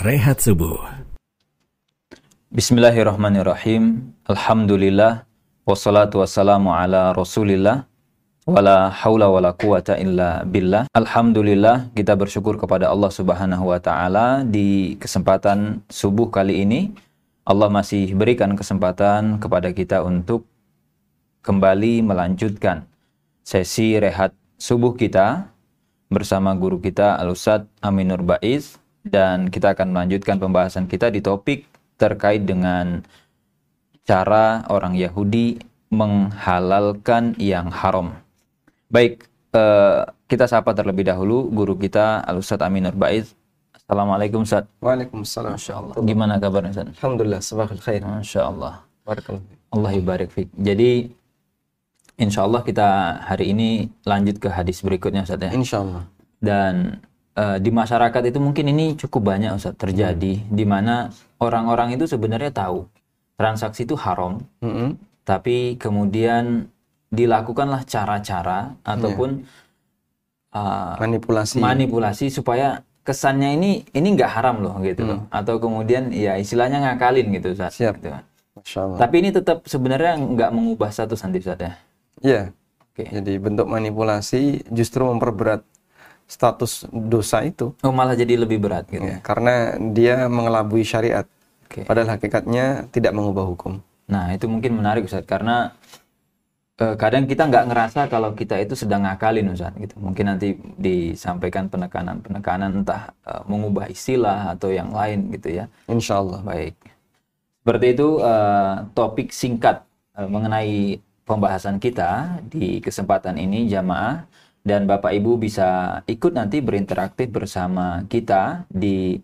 Rehat Subuh. Bismillahirrahmanirrahim. Alhamdulillah. Wassalatu wassalamu ala rasulillah. Wala haula wala quwata illa billah. Alhamdulillah kita bersyukur kepada Allah subhanahu wa ta'ala di kesempatan subuh kali ini. Allah masih berikan kesempatan kepada kita untuk kembali melanjutkan sesi rehat subuh kita bersama guru kita Al-Ustadz Aminur Baiz dan kita akan melanjutkan pembahasan kita di topik terkait dengan cara orang Yahudi menghalalkan yang haram. Baik, eh, kita sapa terlebih dahulu guru kita Al-Ustaz Aminur Baiz. Assalamualaikum Ustaz. Waalaikumsalam. Masya Allah. Gimana kabarnya Ustaz? Alhamdulillah, sabahul khair. Masya Allah. Barakallahu. Allah ibarik fiq. Jadi, insya Allah kita hari ini lanjut ke hadis berikutnya Ustaz ya. Insyaallah. Dan eh, di masyarakat itu mungkin ini cukup banyak Ustaz terjadi di mana orang-orang itu sebenarnya tahu transaksi itu haram, Mm-mm. tapi kemudian dilakukanlah cara-cara ataupun uh, Manipulasi. manipulasi supaya kesannya ini ini nggak haram loh gitu loh atau kemudian ya istilahnya ngakalin gitu Ustaz. Siap. Gitu. Masya Allah. Tapi ini tetap sebenarnya nggak mengubah satu santi Ustaz ya. Iya. Oke. Jadi bentuk manipulasi justru memperberat status dosa itu. Oh malah jadi lebih berat gitu. Ya, karena dia mengelabui syariat. Oke. Padahal hakikatnya tidak mengubah hukum. Nah, itu mungkin menarik Ustaz karena eh, kadang kita nggak ngerasa kalau kita itu sedang ngakalin Ustaz gitu. Mungkin nanti disampaikan penekanan-penekanan entah eh, mengubah istilah atau yang lain gitu ya. Insya Allah. Baik. Seperti itu eh, topik singkat mengenai pembahasan kita di kesempatan ini jamaah dan Bapak Ibu bisa ikut nanti berinteraktif bersama kita di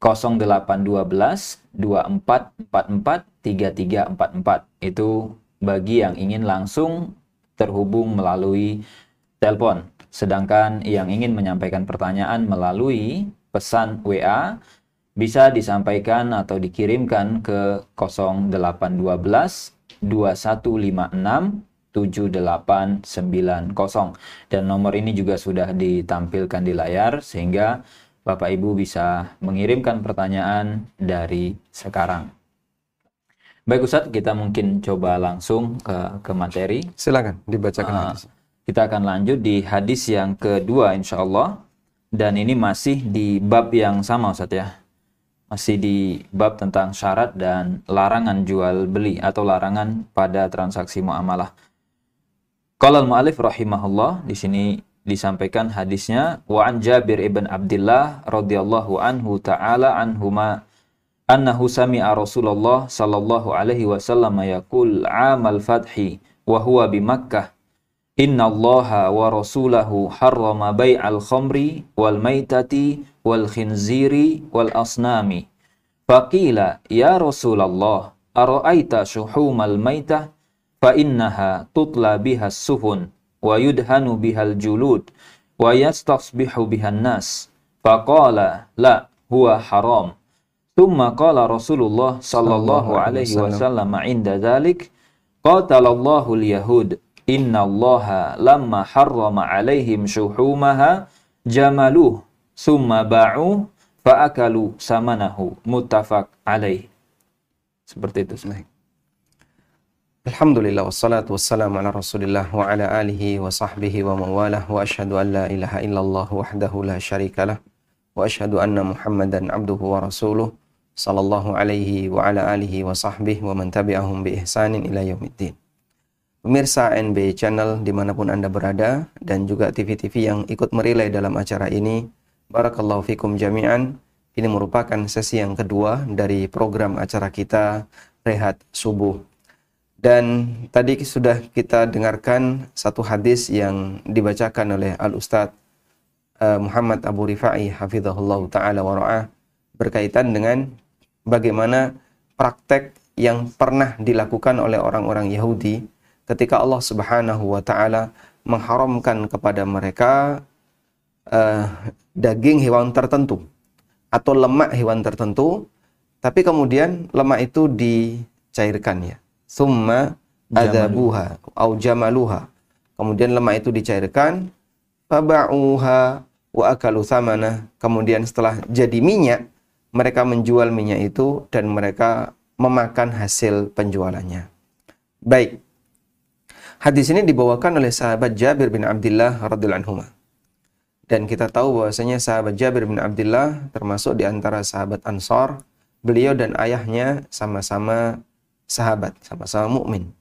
0812 2444 3344 itu bagi yang ingin langsung terhubung melalui telepon. Sedangkan yang ingin menyampaikan pertanyaan melalui pesan WA bisa disampaikan atau dikirimkan ke 0812 2156 7890 dan nomor ini juga sudah ditampilkan di layar sehingga Bapak Ibu bisa mengirimkan pertanyaan dari sekarang. Baik Ustadz, kita mungkin coba langsung ke, ke materi. Silakan dibacakan hadis. kita akan lanjut di hadis yang kedua insya Allah. Dan ini masih di bab yang sama Ustadz ya. Masih di bab tentang syarat dan larangan jual beli atau larangan pada transaksi muamalah. Qala al-mu'alif rahimahullah di sini disampaikan hadisnya wa an Jabir ibn Abdullah radhiyallahu anhu taala anhuma annahu sami'a Rasulullah sallallahu alaihi wasallam yaqul 'amal fathi wa huwa bi Makkah Inna Allaha wa rasulahu harrama bai'al khamri wal maitati wal khinziri wal asnami. Faqila ya Rasulullah ara'aita shuhumal maitah fa innaha tutla biha suhun wa yudhanu bihal julud wa yastasbihu bihan nas. Faqala la huwa haram. Thumma qala Rasulullah sallallahu alaihi wasallam inda dhalik qatalallahu al-yahud inna allaha lamma harrama alaihim syuhumaha jamaluh summa ba'u fa'akalu samanahu muttafaq alaih seperti itu Baik. Alhamdulillah wassalatu wassalamu ala Rasulillah wa ala alihi wa sahbihi wa mawalah wa asyhadu an la ilaha illallah wahdahu la syarikalah wa asyhadu anna Muhammadan abduhu wa rasuluh sallallahu alaihi wa ala alihi wa sahbihi wa man tabi'ahum bi ihsanin ila yaumiddin. Pemirsa NB Channel di mana pun Anda berada dan juga TV-TV yang ikut merilai dalam acara ini, Barakallahu fikum jami'an. Ini merupakan sesi yang kedua dari program acara kita Rehat Subuh. Dan tadi sudah kita dengarkan satu hadis yang dibacakan oleh Al-Ustadz eh, Muhammad Abu Rifai hafizahullah ta'ala wa ra'ah berkaitan dengan bagaimana praktek yang pernah dilakukan oleh orang-orang Yahudi ketika Allah Subhanahu wa taala mengharamkan kepada mereka eh, daging hewan tertentu atau lemak hewan tertentu tapi kemudian lemak itu dicairkan ya summa adabuha au jamaluha kemudian lemak itu dicairkan faba'uha wa akalu thamana. Kemudian setelah jadi minyak, mereka menjual minyak itu dan mereka memakan hasil penjualannya. Baik. Hadis ini dibawakan oleh sahabat Jabir bin Abdullah radhiyallahu anhu. Dan kita tahu bahwasanya sahabat Jabir bin Abdullah termasuk di antara sahabat Ansar. Beliau dan ayahnya sama-sama sahabat, sama-sama mukmin.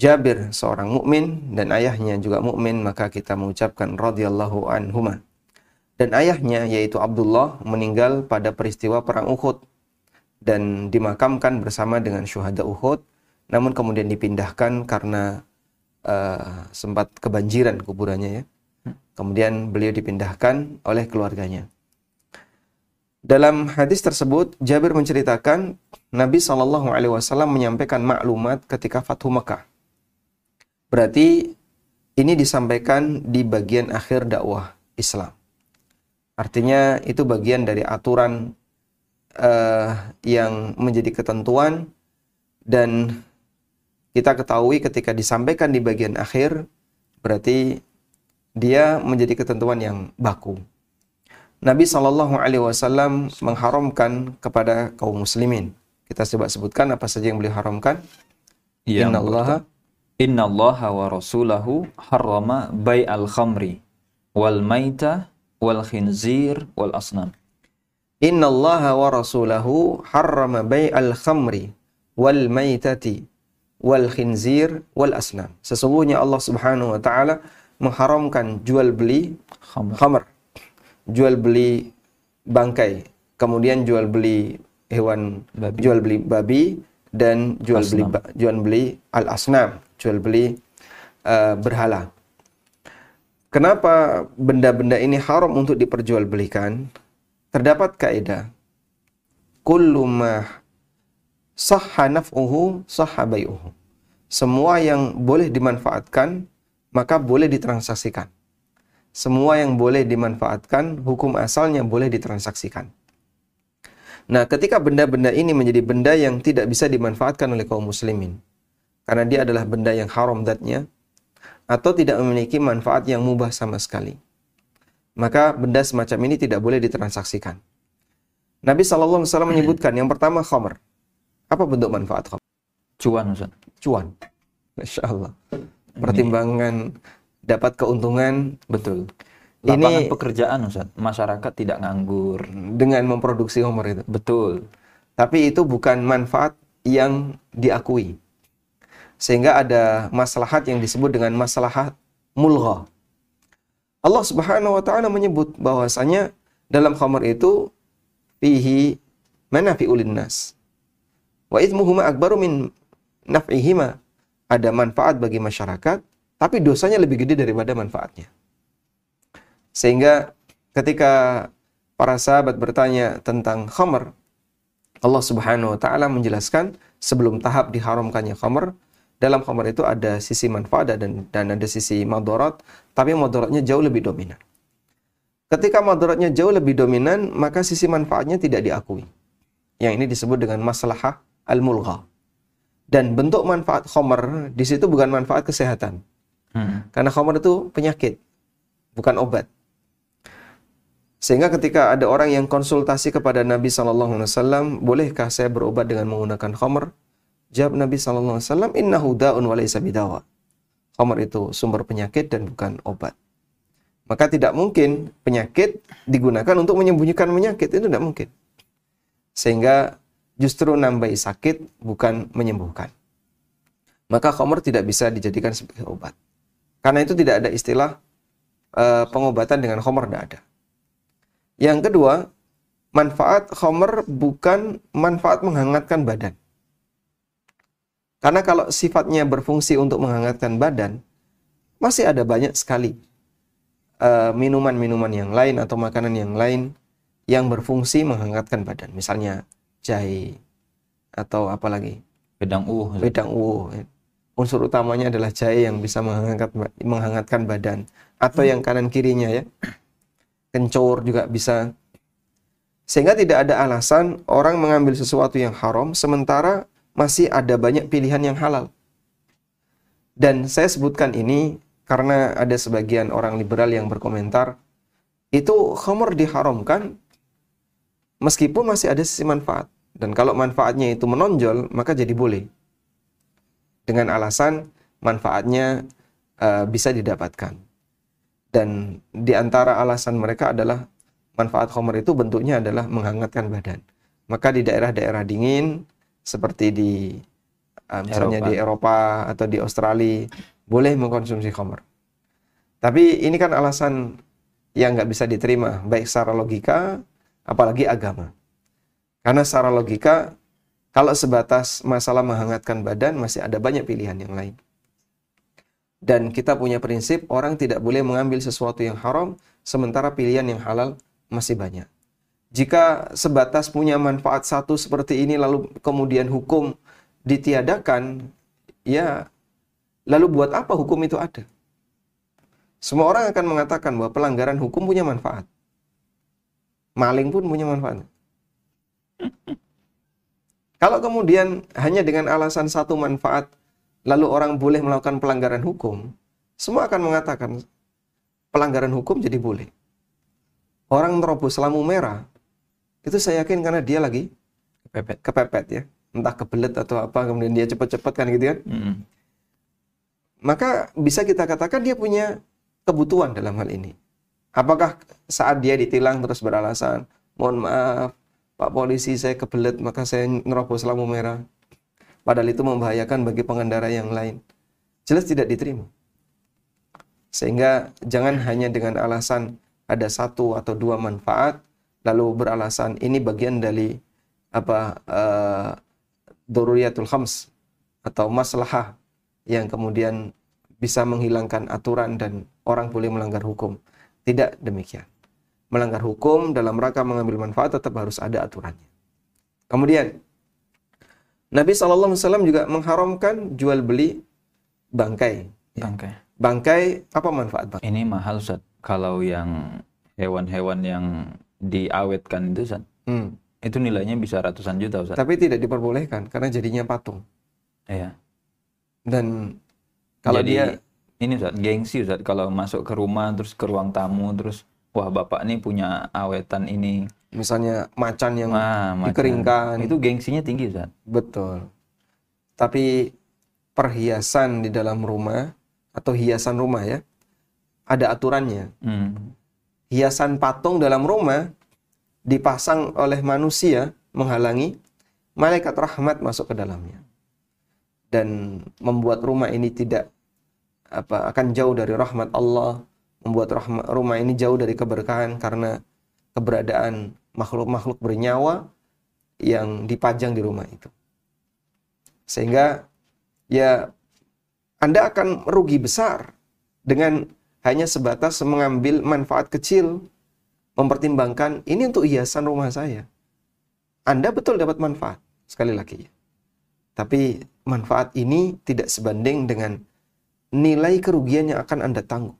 Jabir seorang mukmin dan ayahnya juga mukmin, maka kita mengucapkan radhiyallahu anhuma. Dan ayahnya yaitu Abdullah meninggal pada peristiwa perang Uhud dan dimakamkan bersama dengan syuhada Uhud, namun kemudian dipindahkan karena uh, sempat kebanjiran kuburannya ya Kemudian beliau dipindahkan oleh keluarganya. Dalam hadis tersebut, Jabir menceritakan Nabi Shallallahu Alaihi Wasallam menyampaikan maklumat ketika Fathu Mekah. Berarti ini disampaikan di bagian akhir dakwah Islam. Artinya itu bagian dari aturan uh, yang menjadi ketentuan dan kita ketahui ketika disampaikan di bagian akhir berarti dia menjadi ketentuan yang baku. Nabi Shallallahu Alaihi Wasallam mengharamkan kepada kaum muslimin. Kita coba sebutkan apa saja yang beliau haramkan. Ya, Inna Allah Inna Allah wa Rasulahu harrama bay al khamri wal maita wal khinzir wal asnam. Inna Allah wa Rasulahu harrama bay al khamri wal maitati wal khinzir wal asnam. Sesungguhnya Allah Subhanahu wa taala mengharamkan jual beli khamr, jual beli bangkai, kemudian jual beli hewan babi. jual beli babi dan jual asnam. beli jual beli al asnam, jual beli uh, berhala. Kenapa benda-benda ini haram untuk diperjualbelikan? Terdapat kaidah kullu ma sahha naf'uhu sahha bay'uhu. Semua yang boleh dimanfaatkan maka boleh ditransaksikan. Semua yang boleh dimanfaatkan, hukum asalnya boleh ditransaksikan. Nah, ketika benda-benda ini menjadi benda yang tidak bisa dimanfaatkan oleh kaum muslimin, karena dia adalah benda yang haram datnya, atau tidak memiliki manfaat yang mubah sama sekali, maka benda semacam ini tidak boleh ditransaksikan. Nabi SAW menyebutkan yang pertama khamr. Apa bentuk manfaat khamr? Cuan, Ustaz. Cuan. Masya Allah pertimbangan dapat keuntungan betul. Lapangan ini pekerjaan Ustaz masyarakat tidak nganggur. dengan memproduksi homer itu. Betul. Tapi itu bukan manfaat yang diakui. Sehingga ada maslahat yang disebut dengan maslahat mulgha. Allah Subhanahu wa taala menyebut bahwasanya dalam khamar itu fihi manafi'ul nas. Wa ithmuhuma akbaru min naf'ihima. Ada manfaat bagi masyarakat, tapi dosanya lebih gede daripada manfaatnya. Sehingga ketika para sahabat bertanya tentang khamr, Allah Subhanahu wa taala menjelaskan sebelum tahap diharamkannya khamr, dalam khamr itu ada sisi manfaat dan dan ada sisi madarat, tapi madaratnya jauh lebih dominan. Ketika madaratnya jauh lebih dominan, maka sisi manfaatnya tidak diakui. Yang ini disebut dengan masalah al-mulgha. Dan bentuk manfaat khomer di situ bukan manfaat kesehatan. Hmm. Karena khomer itu penyakit, bukan obat. Sehingga ketika ada orang yang konsultasi kepada Nabi Shallallahu Alaihi Wasallam, bolehkah saya berobat dengan menggunakan khomer? Jawab Nabi Shallallahu Alaihi Wasallam, Inna hudaun walaysa. Khomer itu sumber penyakit dan bukan obat. Maka tidak mungkin penyakit digunakan untuk menyembunyikan penyakit itu tidak mungkin. Sehingga justru nambahi sakit bukan menyembuhkan. Maka khamr tidak bisa dijadikan sebagai obat. Karena itu tidak ada istilah uh, pengobatan dengan khamr tidak ada. Yang kedua, manfaat khamr bukan manfaat menghangatkan badan. Karena kalau sifatnya berfungsi untuk menghangatkan badan, masih ada banyak sekali eh, minuman-minuman uh, yang lain atau makanan yang lain yang berfungsi menghangatkan badan. Misalnya jahe atau apa lagi? Wedang uwuh. Wedang uwuh. Unsur utamanya adalah jahe yang bisa menghangat, menghangatkan badan atau yang kanan kirinya ya. Kencur juga bisa. Sehingga tidak ada alasan orang mengambil sesuatu yang haram sementara masih ada banyak pilihan yang halal. Dan saya sebutkan ini karena ada sebagian orang liberal yang berkomentar itu khamr diharamkan meskipun masih ada sisi manfaat. Dan kalau manfaatnya itu menonjol, maka jadi boleh. Dengan alasan manfaatnya uh, bisa didapatkan. Dan di antara alasan mereka adalah manfaat khamr itu bentuknya adalah menghangatkan badan. Maka di daerah-daerah dingin seperti di uh, misalnya Eropa. di Eropa atau di Australia boleh mengkonsumsi khamr. Tapi ini kan alasan yang nggak bisa diterima baik secara logika apalagi agama. Karena secara logika, kalau sebatas masalah menghangatkan badan, masih ada banyak pilihan yang lain. Dan kita punya prinsip, orang tidak boleh mengambil sesuatu yang haram, sementara pilihan yang halal masih banyak. Jika sebatas punya manfaat satu seperti ini, lalu kemudian hukum ditiadakan, ya lalu buat apa hukum itu ada? Semua orang akan mengatakan bahwa pelanggaran hukum punya manfaat. Maling pun punya manfaat. Kalau kemudian hanya dengan alasan satu manfaat, lalu orang boleh melakukan pelanggaran hukum, semua akan mengatakan pelanggaran hukum jadi boleh. Orang terobos lampu merah, itu saya yakin karena dia lagi kepepet, kepepet ya. Entah kebelet atau apa, kemudian dia cepat-cepat kan gitu kan. Mm -hmm. Maka bisa kita katakan dia punya kebutuhan dalam hal ini. Apakah saat dia ditilang terus beralasan, mohon maaf, Pak polisi saya kebelet maka saya nerobos lampu merah. Padahal itu membahayakan bagi pengendara yang lain. Jelas tidak diterima. Sehingga jangan hanya dengan alasan ada satu atau dua manfaat lalu beralasan ini bagian dari apa uh, daruriyatul khams atau maslahah yang kemudian bisa menghilangkan aturan dan orang boleh melanggar hukum. Tidak demikian melanggar hukum dalam rangka mengambil manfaat tetap harus ada aturannya. Kemudian Nabi SAW juga mengharamkan jual beli bangkai. Bangkai. Bangkai apa manfaat bangkai? Ini mahal Ustaz. Kalau yang hewan-hewan yang diawetkan itu Ustaz. Hmm. Itu nilainya bisa ratusan juta Ustaz. Tapi tidak diperbolehkan karena jadinya patung. Iya. Dan kalau Jadi, dia ini Ustaz, gengsi Ustaz kalau masuk ke rumah terus ke ruang tamu terus wah bapak ini punya awetan ini misalnya macan yang nah, macan. dikeringkan itu gengsinya tinggi Zat. betul tapi perhiasan di dalam rumah atau hiasan rumah ya ada aturannya hmm. hiasan patung dalam rumah dipasang oleh manusia menghalangi malaikat rahmat masuk ke dalamnya dan membuat rumah ini tidak apa akan jauh dari rahmat Allah membuat rumah ini jauh dari keberkahan karena keberadaan makhluk-makhluk bernyawa yang dipajang di rumah itu. Sehingga ya Anda akan merugi besar dengan hanya sebatas mengambil manfaat kecil mempertimbangkan ini untuk hiasan rumah saya. Anda betul dapat manfaat sekali lagi. Tapi manfaat ini tidak sebanding dengan nilai kerugian yang akan Anda tanggung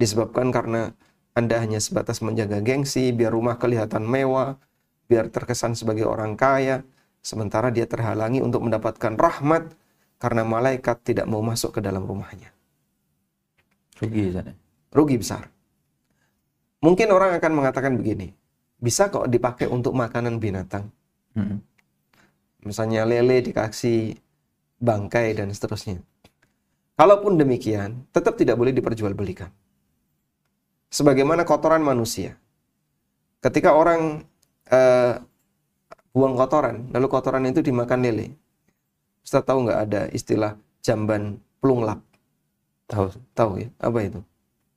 disebabkan karena Anda hanya sebatas menjaga gengsi, biar rumah kelihatan mewah, biar terkesan sebagai orang kaya, sementara dia terhalangi untuk mendapatkan rahmat karena malaikat tidak mau masuk ke dalam rumahnya. Rugi, sana. Rugi besar. Mungkin orang akan mengatakan begini, bisa kok dipakai untuk makanan binatang. Hmm. Misalnya lele dikasih bangkai dan seterusnya. Kalaupun demikian, tetap tidak boleh diperjualbelikan sebagaimana kotoran manusia. Ketika orang uh, buang kotoran, lalu kotoran itu dimakan lele. Ustaz tahu nggak ada istilah jamban plunglap? Tahu. Tahu ya? Apa itu?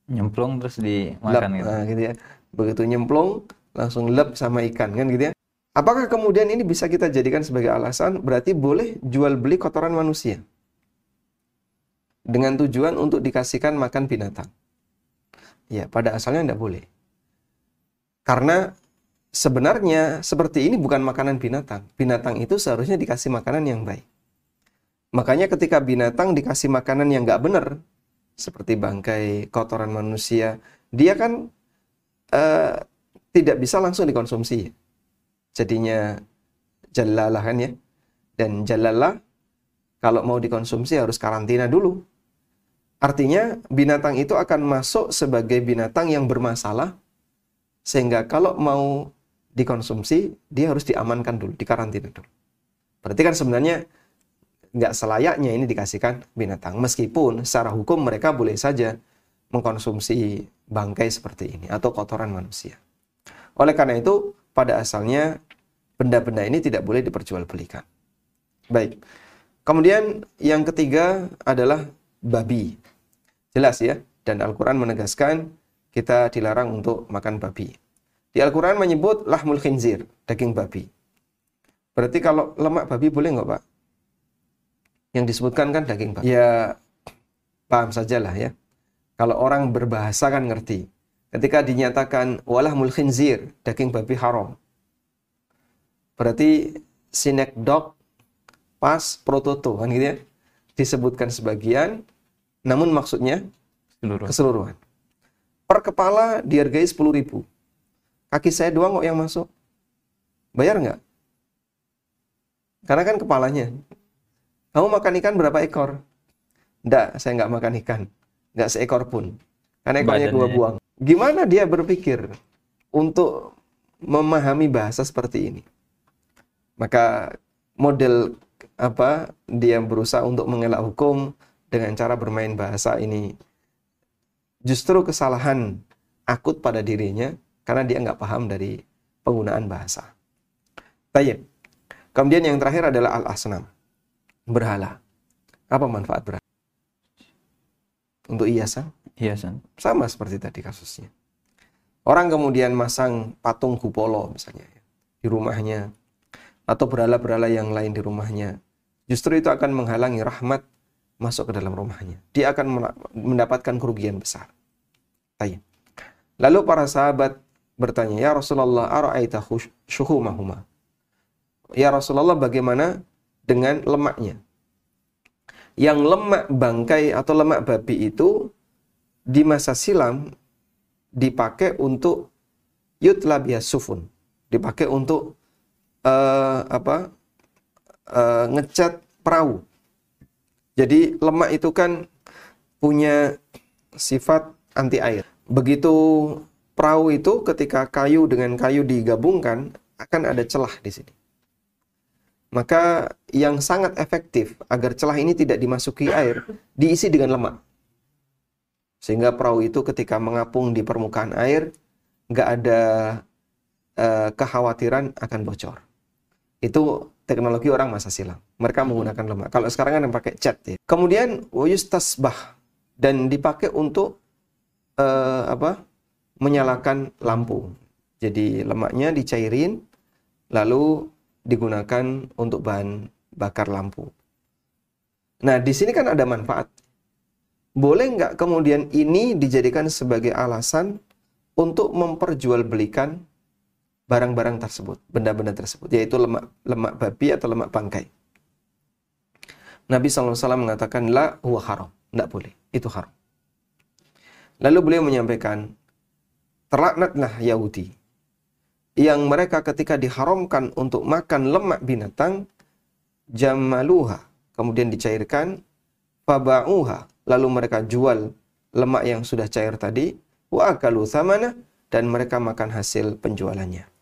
Nyemplung terus dimakan lap, gitu. Nah, gitu ya. Begitu nyemplung langsung lep sama ikan kan gitu ya. Apakah kemudian ini bisa kita jadikan sebagai alasan berarti boleh jual beli kotoran manusia? Dengan tujuan untuk dikasihkan makan binatang. Ya, pada asalnya tidak boleh. Karena sebenarnya seperti ini bukan makanan binatang. Binatang itu seharusnya dikasih makanan yang baik. Makanya ketika binatang dikasih makanan yang nggak benar, seperti bangkai, kotoran manusia, dia kan uh, tidak bisa langsung dikonsumsi. Jadinya jalalah kan ya. Dan jalalah kalau mau dikonsumsi harus karantina dulu Artinya binatang itu akan masuk sebagai binatang yang bermasalah sehingga kalau mau dikonsumsi dia harus diamankan dulu, dikarantina dulu. Berarti kan sebenarnya nggak selayaknya ini dikasihkan binatang. Meskipun secara hukum mereka boleh saja mengkonsumsi bangkai seperti ini atau kotoran manusia. Oleh karena itu, pada asalnya benda-benda ini tidak boleh diperjualbelikan. Baik. Kemudian yang ketiga adalah babi. Jelas ya, dan Al-Quran menegaskan kita dilarang untuk makan babi. Di Al-Quran menyebut lahmul khinzir, daging babi. Berarti kalau lemak babi boleh nggak Pak? Yang disebutkan kan daging babi. Ya, paham sajalah ya. Kalau orang berbahasa kan ngerti. Ketika dinyatakan walahmul khinzir, daging babi haram. Berarti sinek dog pas prototo kan gitu ya. Disebutkan sebagian, namun maksudnya Seluruh. keseluruhan. Per kepala dihargai 10 ribu. Kaki saya doang kok yang masuk. Bayar nggak? Karena kan kepalanya. Kamu makan ikan berapa ekor? Nggak, saya nggak makan ikan. Nggak seekor pun. Karena ekornya dua Badannya. buang. Gimana dia berpikir untuk memahami bahasa seperti ini? Maka model apa dia berusaha untuk mengelak hukum dengan cara bermain bahasa ini justru kesalahan akut pada dirinya karena dia nggak paham dari penggunaan bahasa. Tayyib. Kemudian yang terakhir adalah al-asnam. Berhala. Apa manfaat berhala? Untuk hiasan? Hiasan. Sama seperti tadi kasusnya. Orang kemudian masang patung kupolo misalnya ya, di rumahnya atau berhala-berhala yang lain di rumahnya. Justru itu akan menghalangi rahmat masuk ke dalam rumahnya. Dia akan mendapatkan kerugian besar. Tayyib. Lalu para sahabat bertanya, "Ya Rasulullah, ara'aita syuhumahuma?" Ya Rasulullah, bagaimana dengan lemaknya? Yang lemak bangkai atau lemak babi itu di masa silam dipakai untuk yutla bias sufun, dipakai untuk eh, apa? eh, ngecat perahu. Jadi lemak itu kan punya sifat anti air. Begitu perahu itu ketika kayu dengan kayu digabungkan akan ada celah di sini. Maka yang sangat efektif agar celah ini tidak dimasuki air diisi dengan lemak. Sehingga perahu itu ketika mengapung di permukaan air nggak ada eh, kekhawatiran akan bocor. Itu teknologi orang masa silam. Mereka menggunakan lemak. Kalau sekarang kan yang pakai cat ya. Kemudian wayus tasbah dan dipakai untuk eh, apa? menyalakan lampu. Jadi lemaknya dicairin lalu digunakan untuk bahan bakar lampu. Nah, di sini kan ada manfaat. Boleh nggak kemudian ini dijadikan sebagai alasan untuk memperjualbelikan barang-barang tersebut, benda-benda tersebut, yaitu lemak lemak babi atau lemak bangkai. Nabi SAW mengatakan, La huwa haram. Tidak boleh. Itu haram. Lalu beliau menyampaikan, Terlaknatlah Yahudi. Yang mereka ketika diharamkan untuk makan lemak binatang, jamaluha. Kemudian dicairkan, faba'uha. Lalu mereka jual lemak yang sudah cair tadi, wa akalu thamana, dan mereka makan hasil penjualannya.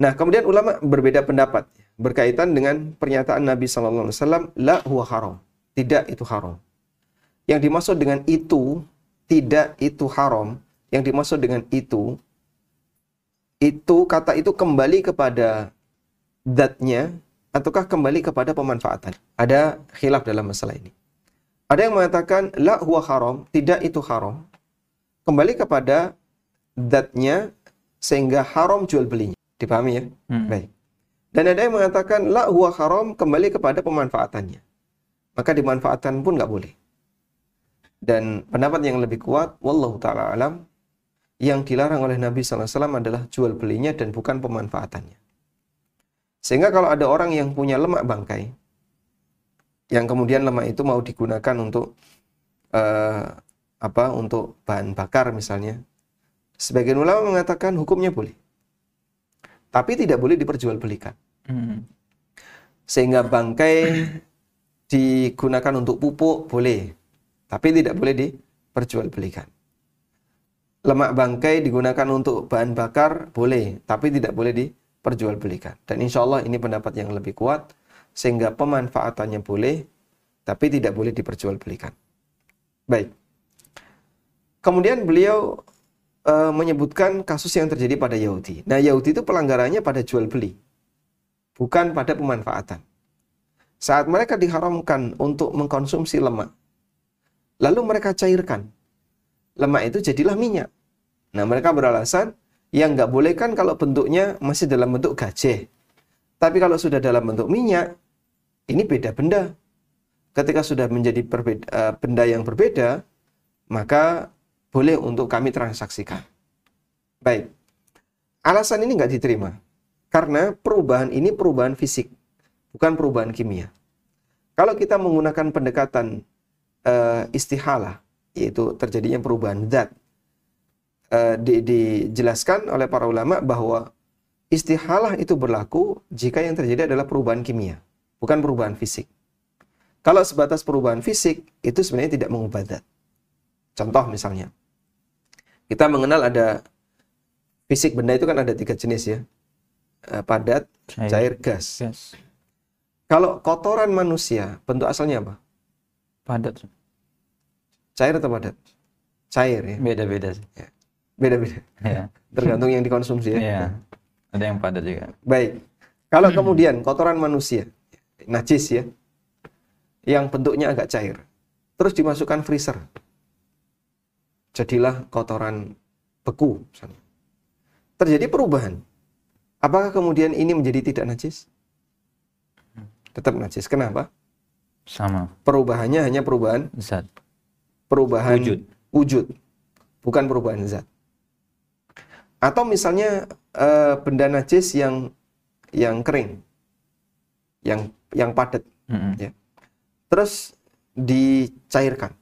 Nah, kemudian ulama berbeda pendapat berkaitan dengan pernyataan Nabi Sallallahu Alaihi Wasallam, la huwa haram, tidak itu haram. Yang dimaksud dengan itu tidak itu haram, yang dimaksud dengan itu itu kata itu kembali kepada zatnya ataukah kembali kepada pemanfaatan? Ada khilaf dalam masalah ini. Ada yang mengatakan la huwa haram, tidak itu haram. Kembali kepada zatnya sehingga haram jual belinya. Dipahami ya? Hmm. Baik. Dan ada yang mengatakan la huwa haram kembali kepada pemanfaatannya. Maka dimanfaatkan pun nggak boleh. Dan pendapat yang lebih kuat, wallahu taala alam, yang dilarang oleh Nabi SAW adalah jual belinya dan bukan pemanfaatannya. Sehingga kalau ada orang yang punya lemak bangkai, yang kemudian lemak itu mau digunakan untuk eh, apa? Untuk bahan bakar misalnya, sebagian ulama mengatakan hukumnya boleh, tapi tidak boleh diperjualbelikan. Hmm. Sehingga bangkai digunakan untuk pupuk boleh, tapi tidak boleh diperjualbelikan. Lemak bangkai digunakan untuk bahan bakar boleh, tapi tidak boleh diperjualbelikan. Dan insya Allah ini pendapat yang lebih kuat, sehingga pemanfaatannya boleh, tapi tidak boleh diperjualbelikan. Baik. Kemudian beliau e, menyebutkan kasus yang terjadi pada Yahudi. Nah, Yahudi itu pelanggarannya pada jual beli, bukan pada pemanfaatan. Saat mereka diharamkan untuk mengkonsumsi lemak, lalu mereka cairkan. Lemak itu jadilah minyak. Nah, mereka beralasan, yang nggak boleh kan kalau bentuknya masih dalam bentuk gajah. Tapi kalau sudah dalam bentuk minyak, ini beda benda. Ketika sudah menjadi uh, benda yang berbeda, maka boleh untuk kami transaksikan. Baik. Alasan ini nggak diterima. Karena perubahan ini perubahan fisik bukan perubahan kimia. Kalau kita menggunakan pendekatan uh, istihalah, yaitu terjadinya perubahan zat, uh, di, dijelaskan oleh para ulama bahwa istihalah itu berlaku jika yang terjadi adalah perubahan kimia, bukan perubahan fisik. Kalau sebatas perubahan fisik, itu sebenarnya tidak mengubah zat. Contoh misalnya, kita mengenal ada fisik benda itu kan ada tiga jenis ya, uh, padat, cair, cair gas. gas. Kalau kotoran manusia, bentuk asalnya apa? Padat. Cair atau padat? Cair ya. Beda-beda sih. Ya. Beda-beda. Ya. Tergantung yang dikonsumsi ya. ya. Ada yang padat juga. Baik. Kalau kemudian kotoran manusia, najis ya, yang bentuknya agak cair, terus dimasukkan freezer, jadilah kotoran beku. Terjadi perubahan. Apakah kemudian ini menjadi tidak najis? tetap najis. Kenapa? Sama. Perubahannya hanya perubahan zat. Perubahan wujud. Wujud. Bukan perubahan zat. Atau misalnya uh, benda najis yang yang kering. Yang yang padat, mm -hmm. ya. Terus dicairkan.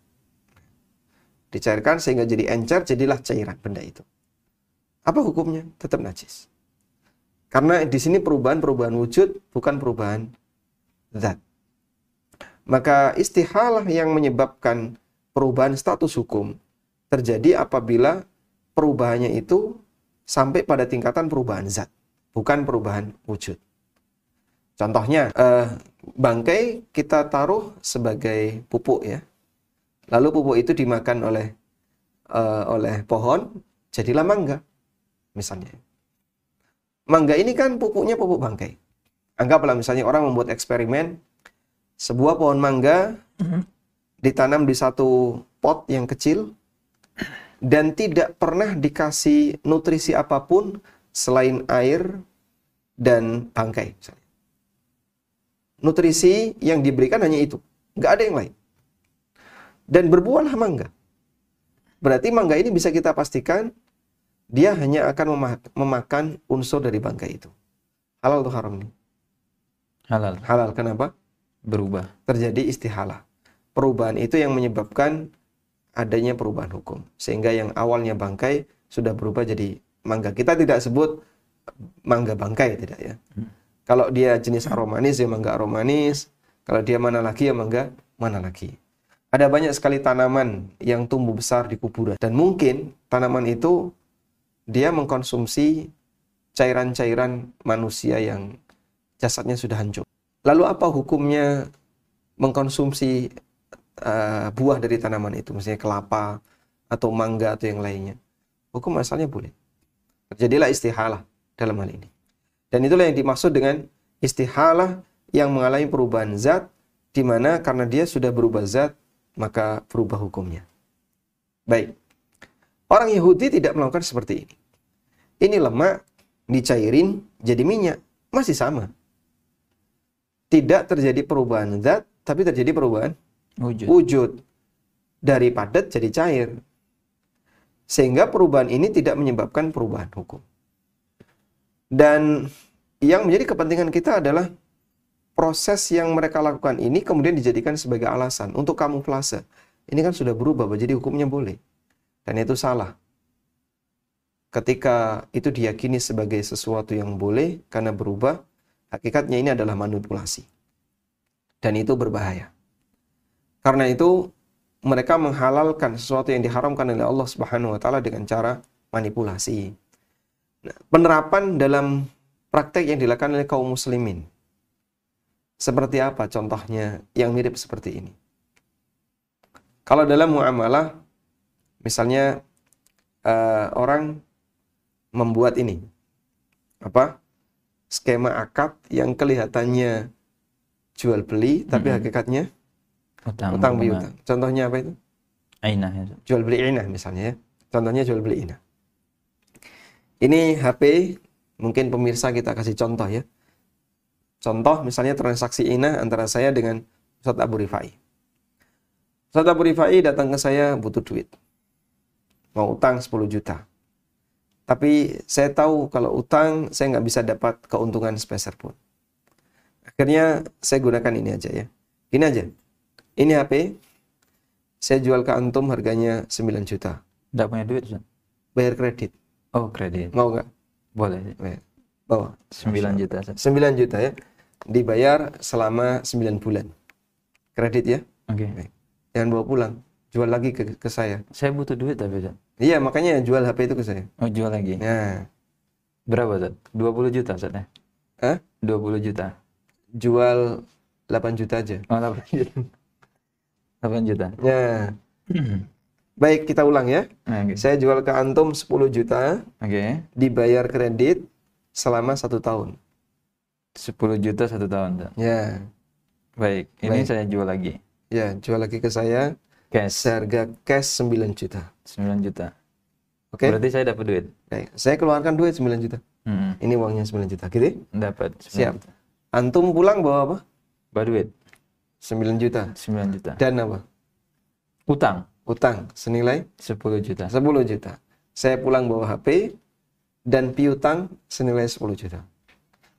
Dicairkan sehingga jadi encer, jadilah cairan benda itu. Apa hukumnya? Tetap najis. Karena di sini perubahan-perubahan wujud bukan perubahan zat. Maka istihalah yang menyebabkan perubahan status hukum terjadi apabila perubahannya itu sampai pada tingkatan perubahan zat, bukan perubahan wujud. Contohnya, eh, bangkai kita taruh sebagai pupuk ya. Lalu pupuk itu dimakan oleh eh, oleh pohon, jadilah mangga. Misalnya. Mangga ini kan pupuknya pupuk bangkai. Anggaplah misalnya orang membuat eksperimen sebuah pohon mangga mm-hmm. ditanam di satu pot yang kecil dan tidak pernah dikasih nutrisi apa pun selain air dan bangkai. Misalnya. Nutrisi yang diberikan hanya itu, nggak ada yang lain. Dan berbuahlah mangga. Berarti mangga ini bisa kita pastikan dia hanya akan memakan unsur dari bangkai itu. Halal atau haram nih? Halal. Halal. Kenapa? Berubah. Terjadi istihalah. Perubahan itu yang menyebabkan adanya perubahan hukum. Sehingga yang awalnya bangkai sudah berubah jadi mangga. Kita tidak sebut mangga bangkai, tidak ya. Hmm. Kalau dia jenis aromanis ya mangga aromanis. Kalau dia mana lagi ya mangga mana lagi. Ada banyak sekali tanaman yang tumbuh besar di kuburan. Dan mungkin tanaman itu dia mengkonsumsi cairan-cairan manusia yang jasadnya sudah hancur. Lalu apa hukumnya mengkonsumsi uh, buah dari tanaman itu, misalnya kelapa atau mangga atau yang lainnya? Hukum asalnya boleh. Terjadilah istihalah dalam hal ini. Dan itulah yang dimaksud dengan istihalah yang mengalami perubahan zat, di mana karena dia sudah berubah zat, maka berubah hukumnya. Baik. Orang Yahudi tidak melakukan seperti ini. Ini lemak, dicairin, jadi minyak. Masih sama tidak terjadi perubahan zat, tapi terjadi perubahan wujud. wujud. Dari padat jadi cair. Sehingga perubahan ini tidak menyebabkan perubahan hukum. Dan yang menjadi kepentingan kita adalah proses yang mereka lakukan ini kemudian dijadikan sebagai alasan untuk kamuflase. Ini kan sudah berubah, jadi hukumnya boleh. Dan itu salah. Ketika itu diyakini sebagai sesuatu yang boleh karena berubah, Hakikatnya ini adalah manipulasi. Dan itu berbahaya. Karena itu mereka menghalalkan sesuatu yang diharamkan oleh Allah Subhanahu wa taala dengan cara manipulasi. Nah, penerapan dalam praktek yang dilakukan oleh kaum muslimin. Seperti apa contohnya yang mirip seperti ini? Kalau dalam muamalah misalnya uh, orang membuat ini apa? skema akad yang kelihatannya jual beli tapi mm -hmm. hakikatnya utang, utang piutang. Contohnya apa itu? Ainah ya. Jual beli inah misalnya ya. Contohnya jual beli inah. Ini HP mungkin pemirsa kita kasih contoh ya. Contoh misalnya transaksi inah antara saya dengan Ustaz Abu Rifai. Ustaz Abu Rifai datang ke saya butuh duit. Mau utang 10 juta. Tapi saya tahu kalau utang saya nggak bisa dapat keuntungan sepeser pun. Akhirnya saya gunakan ini aja ya. Ini aja. Ini HP. Saya jual ke antum harganya 9 juta. Nggak punya duit, Ustaz? Bayar kredit. Oh, kredit. Mau nggak? Boleh. Bayar. Bawa. 9 juta, Ustaz. 9 juta ya. Dibayar selama 9 bulan. Kredit ya. Oke. Okay. Jangan bawa pulang. Jual lagi ke, ke saya. Saya butuh duit tapi, Ustaz. Iya, makanya jual HP itu ke saya. Oh, jual lagi. Nah. Berapa, Ustaz? 20 juta, Ustaz ya? Hah? 20 juta. Jual 8 juta aja. Oh, 8 juta. 8 juta. Ya. Baik, kita ulang ya. Okay. Saya jual ke antum 10 juta. Oke. Okay. Dibayar kredit selama satu tahun. 10 juta satu tahun. Ya. Baik, ini Baik. saya jual lagi. Ya, jual lagi ke saya. Cash. Harga cash 9 juta. 9 juta. Oke. Okay? Berarti saya dapat duit. Baik. Saya keluarkan duit 9 juta. Hmm. Ini uangnya 9 juta, gitu? Dapat. Siap. Juta. Antum pulang bawa apa? Bawa duit. 9 juta. 9 juta. Dan apa? Utang. Utang senilai 10 juta. 10 juta. Saya pulang bawa HP dan piutang senilai 10 juta.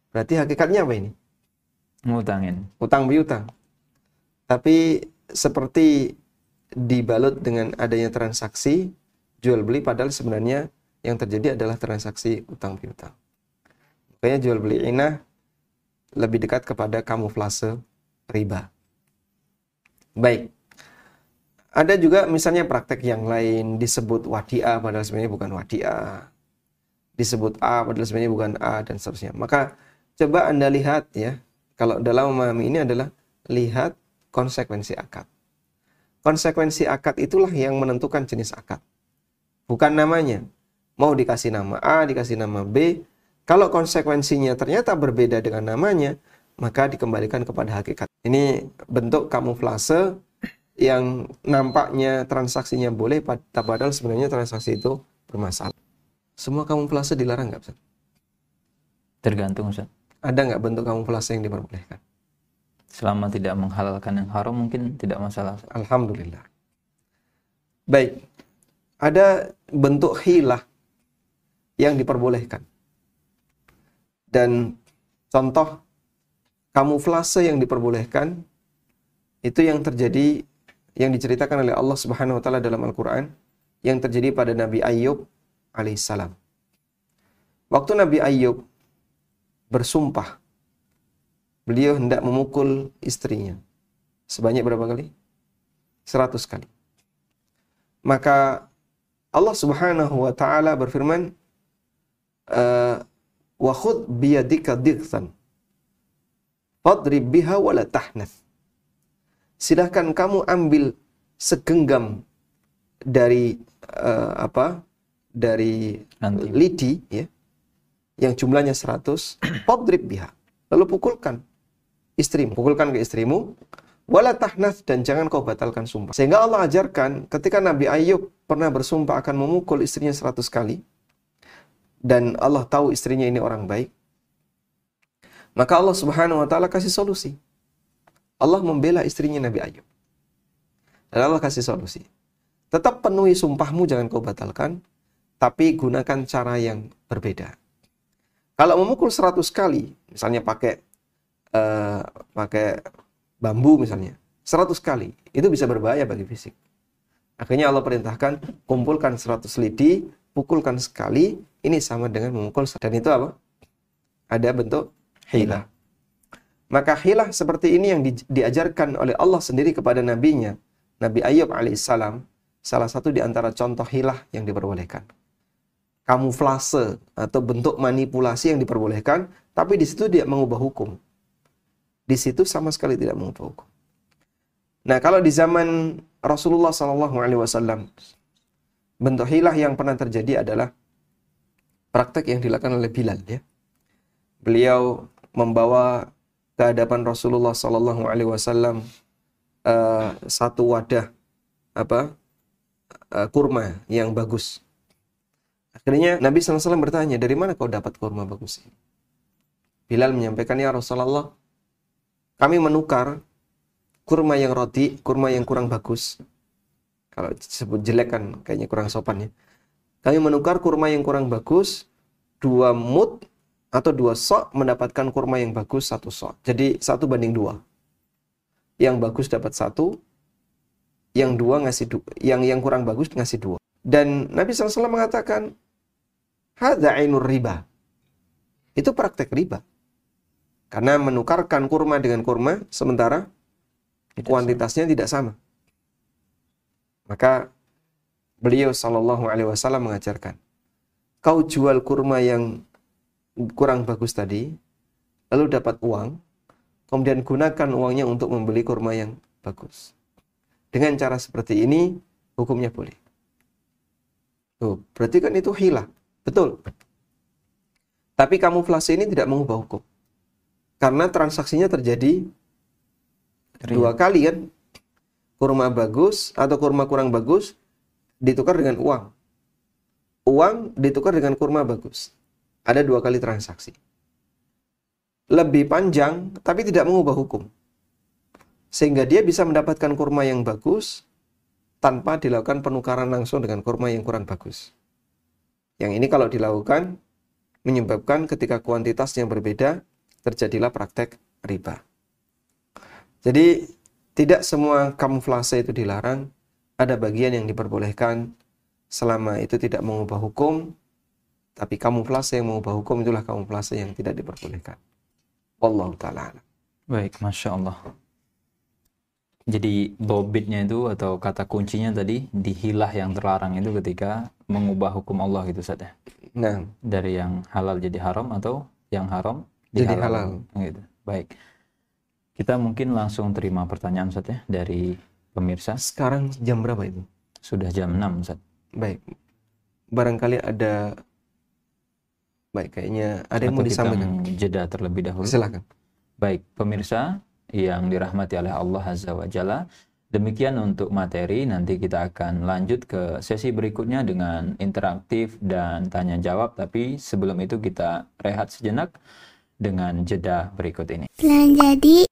Berarti hakikatnya apa ini? Ngutangin. Utang piutang. Tapi seperti dibalut dengan adanya transaksi jual beli padahal sebenarnya yang terjadi adalah transaksi utang piutang. Makanya jual beli inah lebih dekat kepada kamuflase riba. Baik. Ada juga misalnya praktek yang lain disebut wadiah padahal sebenarnya bukan wadiah. Disebut A padahal sebenarnya bukan A dan seterusnya. Maka coba Anda lihat ya, kalau dalam memahami ini adalah lihat konsekuensi akad. Konsekuensi akad itulah yang menentukan jenis akad. Bukan namanya. Mau dikasih nama A, dikasih nama B. Kalau konsekuensinya ternyata berbeda dengan namanya, maka dikembalikan kepada hakikat. Ini bentuk kamuflase yang nampaknya transaksinya boleh, padahal sebenarnya transaksi itu bermasalah. Semua kamuflase dilarang nggak, Ustaz? Tergantung, Ustaz. Ada nggak bentuk kamuflase yang diperbolehkan? selama tidak menghalalkan yang haram mungkin tidak masalah. Alhamdulillah. Baik. Ada bentuk hilah yang diperbolehkan. Dan contoh kamuflase yang diperbolehkan itu yang terjadi yang diceritakan oleh Allah Subhanahu wa taala dalam Al-Qur'an yang terjadi pada Nabi Ayub alaihissalam. Waktu Nabi Ayub bersumpah beliau hendak memukul istrinya. Sebanyak berapa kali? Seratus kali. Maka Allah Subhanahu wa taala berfirman, eh, "Wa khudh biyadika dighsan fadrib biha wa la tahnath." Silahkan kamu ambil segenggam dari uh, apa? Dari Nanti. lidi ya. Yang jumlahnya 100, fadrib biha. Lalu pukulkan istrimu. Pukulkan ke istrimu. Wala tahnath dan jangan kau batalkan sumpah. Sehingga Allah ajarkan ketika Nabi Ayub pernah bersumpah akan memukul istrinya seratus kali. Dan Allah tahu istrinya ini orang baik. Maka Allah subhanahu wa ta'ala kasih solusi. Allah membela istrinya Nabi Ayub. Dan Allah kasih solusi. Tetap penuhi sumpahmu, jangan kau batalkan. Tapi gunakan cara yang berbeda. Kalau memukul 100 kali, misalnya pakai uh, pakai bambu misalnya 100 kali itu bisa berbahaya bagi fisik akhirnya Allah perintahkan kumpulkan 100 lidi pukulkan sekali ini sama dengan memukul dan itu apa ada bentuk hilah maka hilah seperti ini yang di, diajarkan oleh Allah sendiri kepada nabinya Nabi Ayub alaihissalam salah satu di antara contoh hilah yang diperbolehkan. Kamuflase atau bentuk manipulasi yang diperbolehkan, tapi di situ tidak mengubah hukum. Di situ sama sekali tidak mengubah hukum. Nah, kalau di zaman Rasulullah Shallallahu Alaihi Wasallam, bentuk hilah yang pernah terjadi adalah praktek yang dilakukan oleh Bilal. Ya, beliau membawa ke hadapan Rasulullah Shallallahu Alaihi Wasallam uh, satu wadah apa uh, kurma yang bagus. Akhirnya Nabi SAW bertanya, dari mana kau dapat kurma bagus ini? Bilal menyampaikan, ya Rasulullah, kami menukar kurma yang roti, kurma yang kurang bagus. Kalau disebut jelek kan kayaknya kurang sopan ya. Kami menukar kurma yang kurang bagus, dua mut atau dua sok mendapatkan kurma yang bagus satu sok. Jadi satu banding dua. Yang bagus dapat satu, yang dua ngasih dua, yang yang kurang bagus ngasih dua. Dan Nabi SAW mengatakan, Hada ainur riba. Itu praktek riba. Karena menukarkan kurma dengan kurma, sementara tidak kuantitasnya sama. tidak sama. Maka beliau Shallallahu Alaihi Wasallam mengajarkan, kau jual kurma yang kurang bagus tadi, lalu dapat uang, kemudian gunakan uangnya untuk membeli kurma yang bagus. Dengan cara seperti ini, hukumnya boleh. Tuh, berarti kan itu hilah. Betul. Tapi kamuflase ini tidak mengubah hukum. Karena transaksinya terjadi dua kali kan. Kurma bagus atau kurma kurang bagus ditukar dengan uang. Uang ditukar dengan kurma bagus. Ada dua kali transaksi lebih panjang tapi tidak mengubah hukum. Sehingga dia bisa mendapatkan kurma yang bagus tanpa dilakukan penukaran langsung dengan kurma yang kurang bagus. Yang ini kalau dilakukan menyebabkan ketika kuantitas yang berbeda terjadilah praktek riba. Jadi tidak semua kamuflase itu dilarang, ada bagian yang diperbolehkan selama itu tidak mengubah hukum, tapi kamuflase yang mengubah hukum itulah kamuflase yang tidak diperbolehkan. Wallahu taala. Baik, masya Allah. Jadi bobitnya itu atau kata kuncinya tadi dihilah yang terlarang itu ketika mengubah hukum Allah gitu saja. Ya? Nah, dari yang halal jadi haram atau yang haram jadi halal. Gitu. Baik. Kita mungkin langsung terima pertanyaan Ustaz ya dari pemirsa. Sekarang jam berapa itu? Sudah jam 6 Ustaz. Baik. Barangkali ada Baik, kayaknya ada yang mau disampaikan. Jeda terlebih dahulu. Silakan. Baik, pemirsa yang dirahmati oleh Allah Azza wa Jalla. Demikian untuk materi, nanti kita akan lanjut ke sesi berikutnya dengan interaktif dan tanya jawab. Tapi sebelum itu kita rehat sejenak dengan jeda berikut ini. Plan jadi,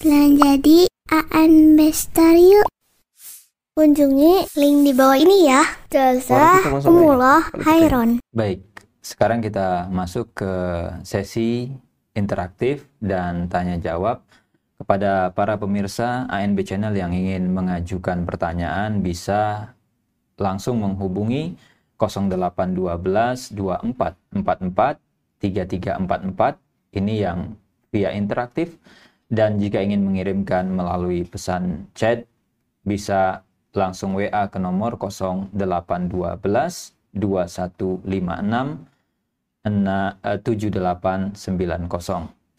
plan jadi AN Bestari Kunjungi link di bawah ini ya. Jasa Umullah Hairon. Baik, sekarang kita masuk ke sesi interaktif dan tanya jawab. Kepada para pemirsa ANB Channel yang ingin mengajukan pertanyaan bisa langsung menghubungi 0812 2444 3344 ini yang via interaktif dan jika ingin mengirimkan melalui pesan chat bisa langsung WA ke nomor 0812 2156 7890.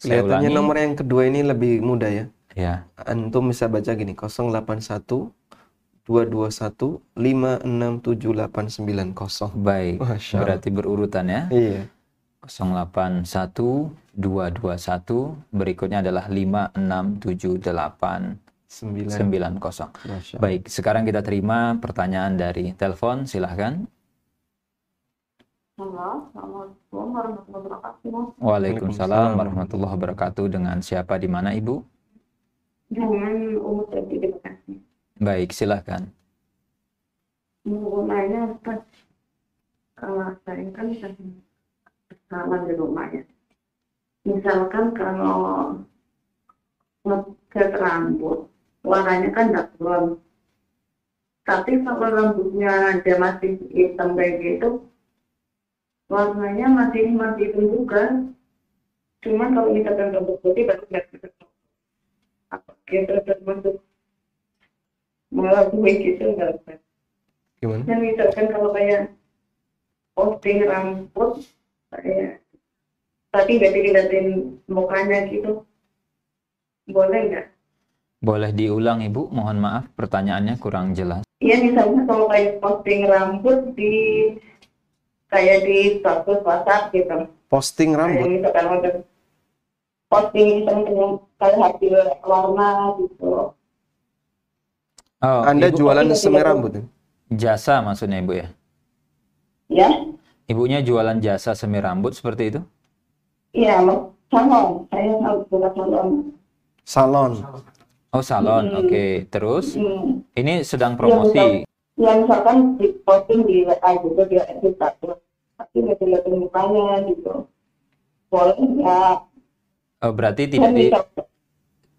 Saya Kelihatannya ulangi. nomor yang kedua ini lebih mudah ya. Ya. Antum bisa baca gini 081 221 567890. Baik. Masya Berarti berurutan ya. Iya. 081 221 berikutnya adalah 5678 90. Baik, sekarang kita terima pertanyaan dari telepon, silahkan. Waalaikumsalam warahmatullahi wabarakatuh. Dengan siapa di mana Ibu? Dengan Umu Tadi di Bekasi. Baik, silahkan. Mau nanya pas uh, saya kan kesalahan di rumah ya. Misalkan kalau ngecat rambut, warnanya kan tidak blond. Tapi kalau rambutnya dia masih hitam kayak gitu, warnanya masih masih itu juga cuman kalau kita kan rambut putih baru nggak apa kita termasuk melalui gitu enggak Ustaz? Gimana? Dan misalkan kalau kayak posting rambut kayak tapi nggak dilihatin mukanya gitu boleh nggak? Boleh diulang Ibu, mohon maaf pertanyaannya kurang jelas. Iya misalnya kalau kayak posting rambut di kayak di status WhatsApp gitu. Posting Kayak rambut. misalkan udah posting yang kayak hasil warna gitu. Oh, Anda Ibu jualan Iya, semir iya. rambut. ya? jasa maksudnya Ibu ya? Ya, Ibunya jualan jasa semir rambut seperti itu? iya salon. Saya buka salon. Salon. Oh, salon. Hmm. Oke, terus Hmm. ini sedang promosi. Ya misalkan di posting di WA gitu dia di status. Tapi nggak dilihatin mukanya gitu. Boleh nggak? Oh, berarti Dan tidak di,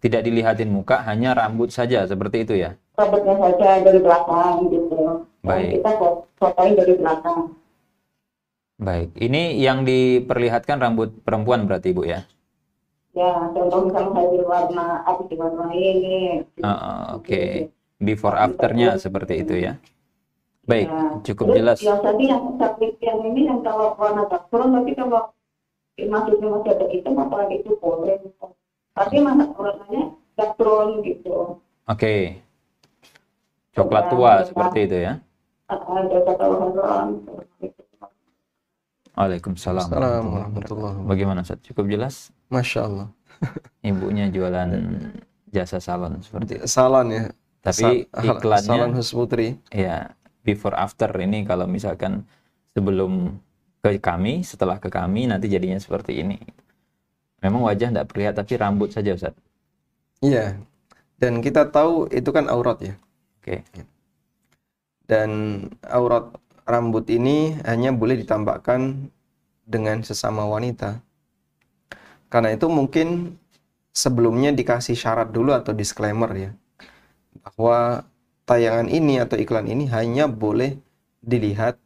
tidak dilihatin muka, hanya rambut saja seperti itu ya? rambutnya saja dari belakang gitu. Dan Baik. kita fo- fotoin dari belakang. Baik. Ini yang diperlihatkan rambut perempuan berarti Ibu ya? Ya, contoh misalnya hasil warna, apa sih warna ini. Ah, Oke. Before afternya seperti itu ya? Baik, Ya. cukup Terus jelas. Yang tadi yang sakit yang ini yang kalau warna saffron, tapi kalau maksudnya masih ada hitam apa itu boleh. Tapi mana warnanya saffron gitu. Oke. Coklat tua seperti itu ya? Ada kata orang Waalaikumsalam. Assalamualaikum warahmatullahi wabarakatuh. Bagaimana Ustaz? Cukup jelas? Masya Allah. Ibunya jualan jasa salon seperti itu. Salon ya. Tapi iklannya Salon Husputri. ya before after ini kalau misalkan sebelum ke kami, setelah ke kami nanti jadinya seperti ini. Memang wajah tidak terlihat tapi rambut saja Ustaz. Iya. Dan kita tahu itu kan aurat ya. Oke. Dan aurat rambut ini hanya boleh ditampakkan dengan sesama wanita. Karena itu mungkin sebelumnya dikasih syarat dulu atau disclaimer ya. Bahwa tayangan ini atau iklan ini hanya boleh dilihat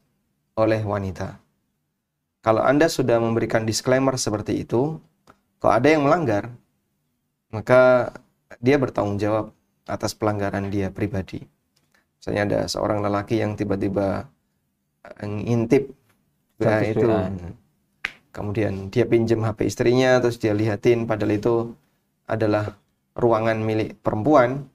oleh wanita. Kalau Anda sudah memberikan disclaimer seperti itu, kalau ada yang melanggar, maka dia bertanggung jawab atas pelanggaran dia pribadi. Misalnya ada seorang lelaki yang tiba-tiba eh, ngintip Status itu. Kemudian dia pinjam HP istrinya terus dia lihatin padahal itu adalah ruangan milik perempuan,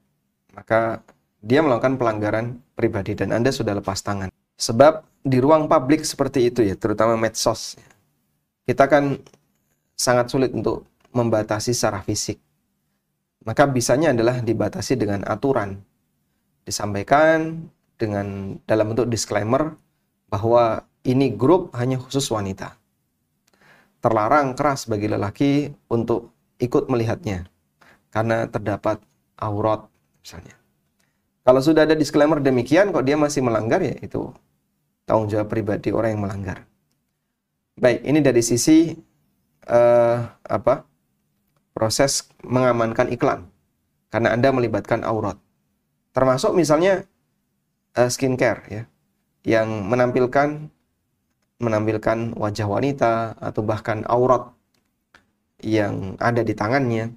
maka dia melakukan pelanggaran pribadi dan Anda sudah lepas tangan. Sebab di ruang publik seperti itu ya, terutama medsos, kita kan sangat sulit untuk membatasi secara fisik. Maka bisanya adalah dibatasi dengan aturan. Disampaikan dengan dalam bentuk disclaimer bahwa ini grup hanya khusus wanita. Terlarang keras bagi lelaki untuk ikut melihatnya karena terdapat aurat misalnya. Kalau sudah ada disclaimer demikian kok dia masih melanggar ya itu tanggung jawab pribadi orang yang melanggar. Baik, ini dari sisi eh, apa? proses mengamankan iklan karena Anda melibatkan aurat. Termasuk misalnya eh, skincare ya yang menampilkan menampilkan wajah wanita atau bahkan aurat yang ada di tangannya.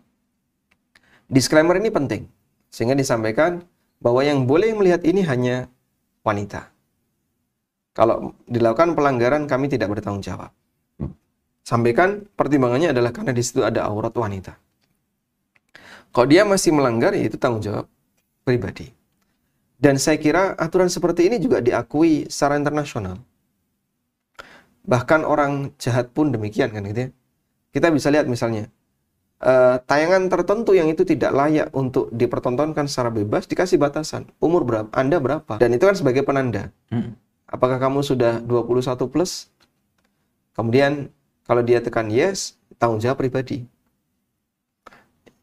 Disclaimer ini penting sehingga disampaikan bahwa yang boleh melihat ini hanya wanita. Kalau dilakukan pelanggaran kami tidak bertanggung jawab. Sampaikan pertimbangannya adalah karena di situ ada aurat wanita. Kalau dia masih melanggar ya itu tanggung jawab pribadi. Dan saya kira aturan seperti ini juga diakui secara internasional. Bahkan orang jahat pun demikian kan gitu ya. Kita bisa lihat misalnya eh, tayangan tertentu yang itu tidak layak untuk dipertontonkan secara bebas dikasih batasan. Umur berapa? Anda berapa? Dan itu kan sebagai penanda. Hmm. Apakah kamu sudah 21 plus? Kemudian kalau dia tekan yes, tanggung jawab pribadi.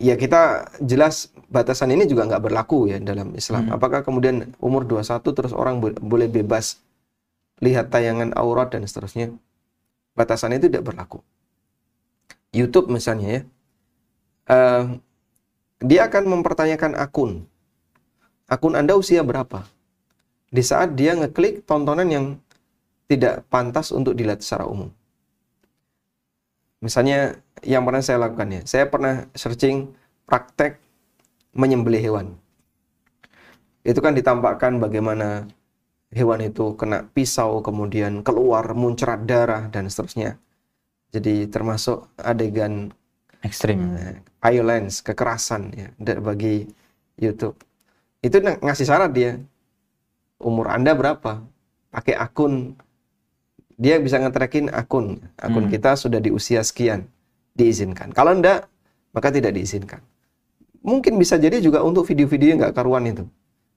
Ya kita jelas batasan ini juga nggak berlaku ya dalam Islam. Hmm. Apakah kemudian umur 21 terus orang bo- boleh bebas lihat tayangan aurat dan seterusnya? Batasan itu tidak berlaku. YouTube misalnya ya, eh, dia akan mempertanyakan akun. Akun Anda usia berapa? Di saat dia ngeklik tontonan yang tidak pantas untuk dilihat secara umum. Misalnya yang pernah saya lakukan ya, saya pernah searching praktek menyembelih hewan. Itu kan ditampakkan bagaimana hewan itu kena pisau kemudian keluar muncrat darah dan seterusnya. Jadi termasuk adegan ekstrim eh, violence, kekerasan ya bagi YouTube. Itu ngasih syarat dia. Umur Anda berapa? Pakai akun dia bisa ngetrekin akun. Akun hmm. kita sudah di usia sekian diizinkan. Kalau enggak, maka tidak diizinkan. Mungkin bisa jadi juga untuk video-video yang nggak karuan itu.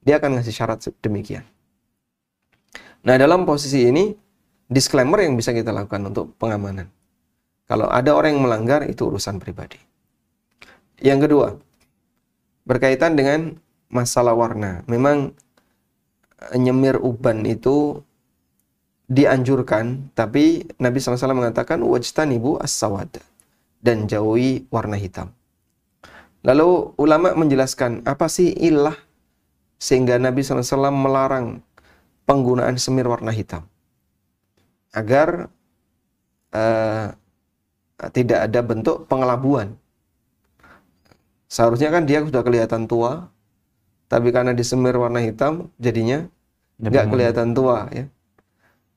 Dia akan ngasih syarat demikian. Nah, dalam posisi ini, disclaimer yang bisa kita lakukan untuk pengamanan. Kalau ada orang yang melanggar, itu urusan pribadi. Yang kedua, berkaitan dengan masalah warna. Memang eh, nyemir uban itu dianjurkan, tapi Nabi SAW mengatakan wajtanibu as-sawada dan jauhi warna hitam. Lalu ulama menjelaskan apa sih ilah sehingga Nabi SAW melarang penggunaan semir warna hitam agar uh, tidak ada bentuk pengelabuan. Seharusnya kan dia sudah kelihatan tua, tapi karena disemir warna hitam, jadinya nggak kelihatan tua ya.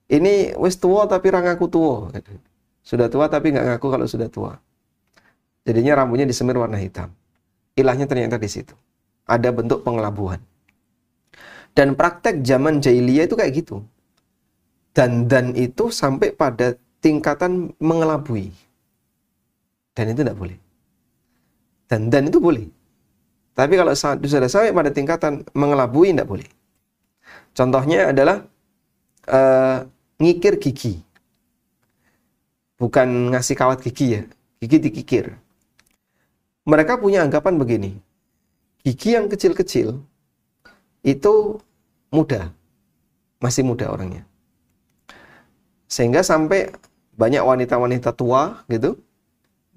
Ini wis tua tapi rangaku tua. Sudah tua tapi nggak ngaku kalau sudah tua. Jadinya rambutnya disemir warna hitam. Ilahnya ternyata di situ. Ada bentuk pengelabuan. Dan praktek zaman jahiliyah itu kayak gitu. Dan dan itu sampai pada tingkatan mengelabui. Dan itu tidak boleh. Dan dan itu boleh. Tapi kalau sudah sampai pada tingkatan mengelabui tidak boleh. Contohnya adalah uh, ngikir gigi. Bukan ngasih kawat gigi ya. Gigi dikikir. Mereka punya anggapan begini. Gigi yang kecil-kecil itu muda, masih muda orangnya. Sehingga sampai banyak wanita-wanita tua gitu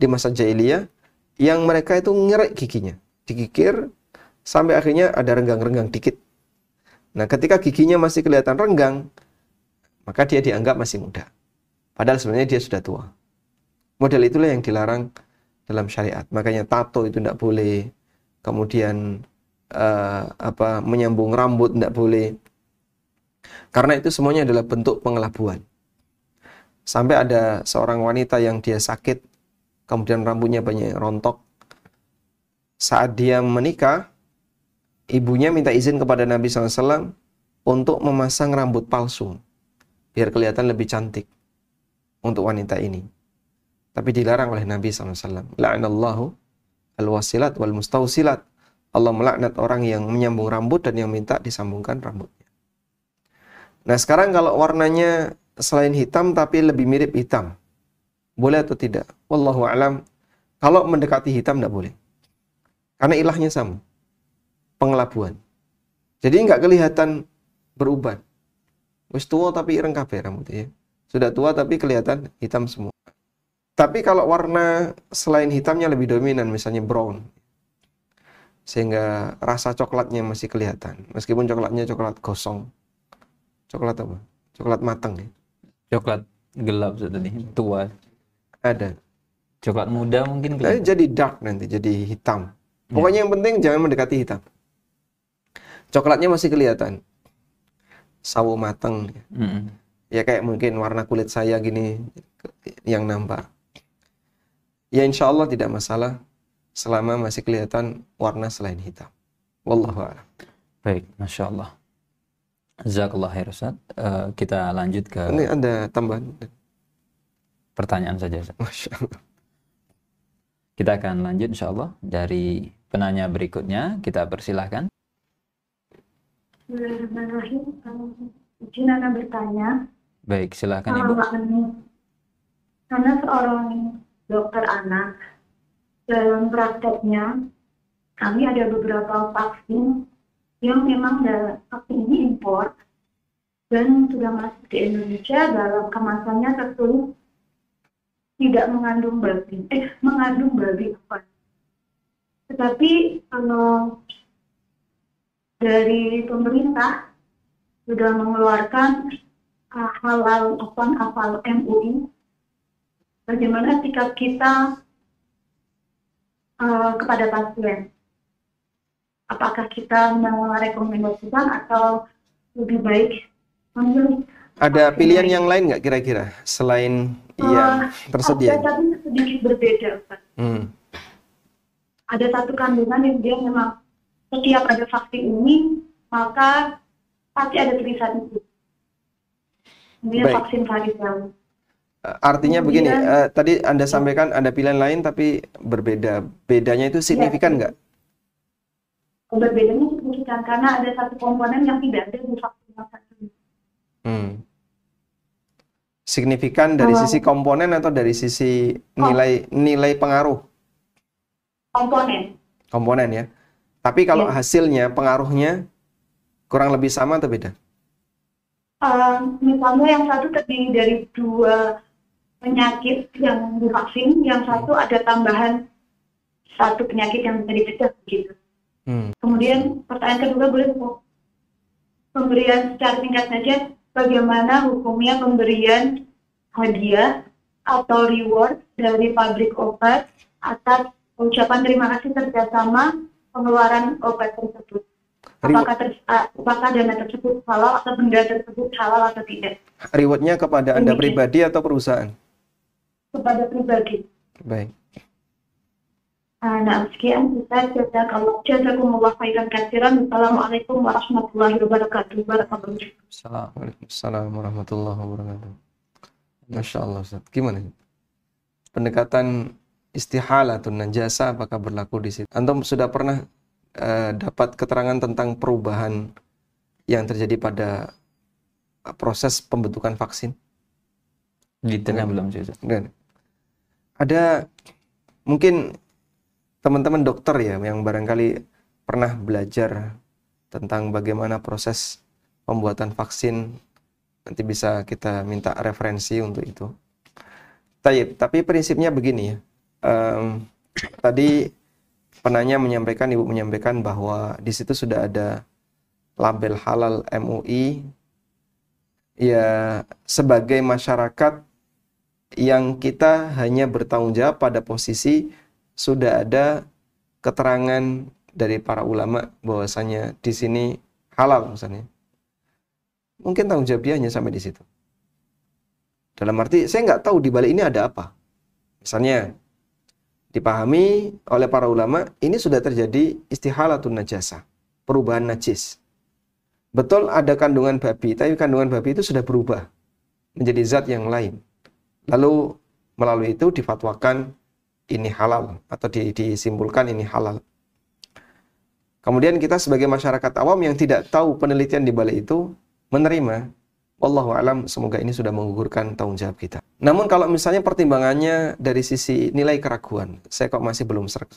di masa jahiliyah yang mereka itu ngerek giginya, dikikir sampai akhirnya ada renggang-renggang dikit. Nah, ketika giginya masih kelihatan renggang, maka dia dianggap masih muda. Padahal sebenarnya dia sudah tua. Model itulah yang dilarang dalam syariat. Makanya tato itu tidak boleh. Kemudian uh, apa menyambung rambut tidak boleh. Karena itu semuanya adalah bentuk pengelabuan. Sampai ada seorang wanita yang dia sakit, kemudian rambutnya banyak rontok. Saat dia menikah, ibunya minta izin kepada Nabi SAW untuk memasang rambut palsu, biar kelihatan lebih cantik untuk wanita ini. Tapi dilarang oleh Nabi SAW. La'anallahu al-wasilat wal mustausilat. Allah melaknat orang yang menyambung rambut dan yang minta disambungkan rambutnya. Nah sekarang kalau warnanya selain hitam tapi lebih mirip hitam. Boleh atau tidak? Wallahu alam. Kalau mendekati hitam tidak boleh. Karena ilahnya sama. Pengelabuan. Jadi nggak kelihatan beruban. Wis tua tapi ireng kabeh rambutnya. Ya. Sudah tua tapi kelihatan hitam semua. Tapi kalau warna selain hitamnya lebih dominan, misalnya brown, sehingga rasa coklatnya masih kelihatan meskipun coklatnya coklat gosong coklat apa coklat matang ya coklat gelap tadi tua ada coklat muda mungkin kelihatan. Eh, jadi dark nanti jadi hitam ya. pokoknya yang penting jangan mendekati hitam coklatnya masih kelihatan sawo matang mm -hmm. ya kayak mungkin warna kulit saya gini yang nampak ya insya Allah tidak masalah selama masih kelihatan warna selain hitam. Wallahu a'lam. Baik, masya Allah. Jazakallah khair Ustaz. Uh, kita lanjut ke Ini ada tambahan pertanyaan saja. Masya Allah. Kita akan lanjut insya Allah dari penanya berikutnya. Kita persilahkan. Bismillahirrahmanirrahim. Izin Anda bertanya. Baik, silahkan Ibu. Karena seorang dokter anak dalam prakteknya kami ada beberapa vaksin yang memang vaksin ini impor dan sudah masuk di Indonesia dalam kemasannya tertulis tidak mengandung babi, eh mengandung babi apa? Tetapi kalau dari pemerintah sudah mengeluarkan uh, halal apa hafal MUI, bagaimana sikap kita uh, kepada pasien. apakah kita merekomendasikan atau lebih baik memilih ada pilihan yang lain nggak kira-kira selain uh, yang tersedia? Ada tapi sedikit berbeda, Pak. Hmm. Ada satu kandungan yang dia memang setiap ada vaksin ini maka pasti ada tulisan itu. Ini vaksin varicella. Eh, artinya Kemudian, begini, uh, tadi Anda sampaikan ada pilihan lain tapi berbeda. Bedanya itu signifikan nggak? Ya, berbedanya signifikan karena ada satu komponen yang tidak ada di vaksin vaksin. Hmm signifikan dari sisi komponen atau dari sisi nilai nilai pengaruh? Komponen. Komponen ya. Tapi kalau ya. hasilnya pengaruhnya kurang lebih sama atau beda? Uh, misalnya yang satu terdiri dari dua penyakit yang divaksin, yang satu ada tambahan satu penyakit yang bisa dicegah begitu. Hmm. Kemudian pertanyaan kedua boleh pemberian secara singkat saja bagaimana hukumnya pemberian hadiah atau reward dari pabrik obat atas ucapan terima kasih kerjasama pengeluaran obat tersebut. Apakah, ter, apakah dana tersebut halal atau benda tersebut halal atau tidak? Rewardnya kepada Anda pribadi atau perusahaan? Kepada pribadi. Baik. Nah, sekian kita jazakallah jazakumullah khairan katsiran. Assalamualaikum warahmatullahi wabarakatuh. Assalamualaikum warahmatullahi wabarakatuh. Masya Allah Ustaz. Gimana? Pendekatan istihalatun najasa apakah berlaku di situ? Antum sudah pernah uh, dapat keterangan tentang perubahan yang terjadi pada proses pembentukan vaksin? Di tengah belum sih. Ada mungkin teman-teman dokter ya yang barangkali pernah belajar tentang bagaimana proses pembuatan vaksin nanti bisa kita minta referensi untuk itu. Taib, tapi prinsipnya begini ya. Um, tadi penanya menyampaikan, ibu menyampaikan bahwa di situ sudah ada label halal MUI ya sebagai masyarakat yang kita hanya bertanggung jawab pada posisi sudah ada keterangan dari para ulama bahwasanya di sini halal misalnya. Mungkin tanggung jawab dia hanya sampai di situ. Dalam arti saya nggak tahu di balik ini ada apa. Misalnya dipahami oleh para ulama ini sudah terjadi istihalatun najasa, perubahan najis. Betul ada kandungan babi, tapi kandungan babi itu sudah berubah menjadi zat yang lain. Lalu melalui itu difatwakan ini halal atau di, disimpulkan ini halal. Kemudian kita sebagai masyarakat awam yang tidak tahu penelitian di balik itu menerima Wallahu alam semoga ini sudah menggugurkan tanggung jawab kita. Namun kalau misalnya pertimbangannya dari sisi nilai keraguan, saya kok masih belum serak.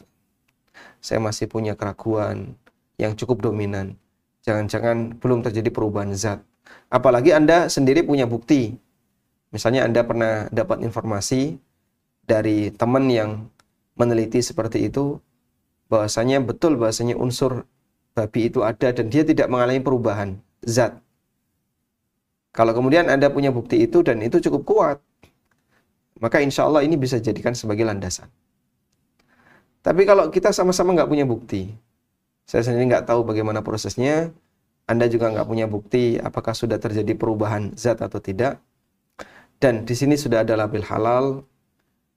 Saya masih punya keraguan yang cukup dominan. Jangan-jangan belum terjadi perubahan zat. Apalagi Anda sendiri punya bukti. Misalnya Anda pernah dapat informasi dari teman yang meneliti seperti itu bahwasanya betul bahwasanya unsur babi itu ada dan dia tidak mengalami perubahan zat. Kalau kemudian Anda punya bukti itu dan itu cukup kuat, maka insya Allah ini bisa jadikan sebagai landasan. Tapi kalau kita sama-sama nggak punya bukti, saya sendiri nggak tahu bagaimana prosesnya, Anda juga nggak punya bukti apakah sudah terjadi perubahan zat atau tidak, dan di sini sudah ada label halal,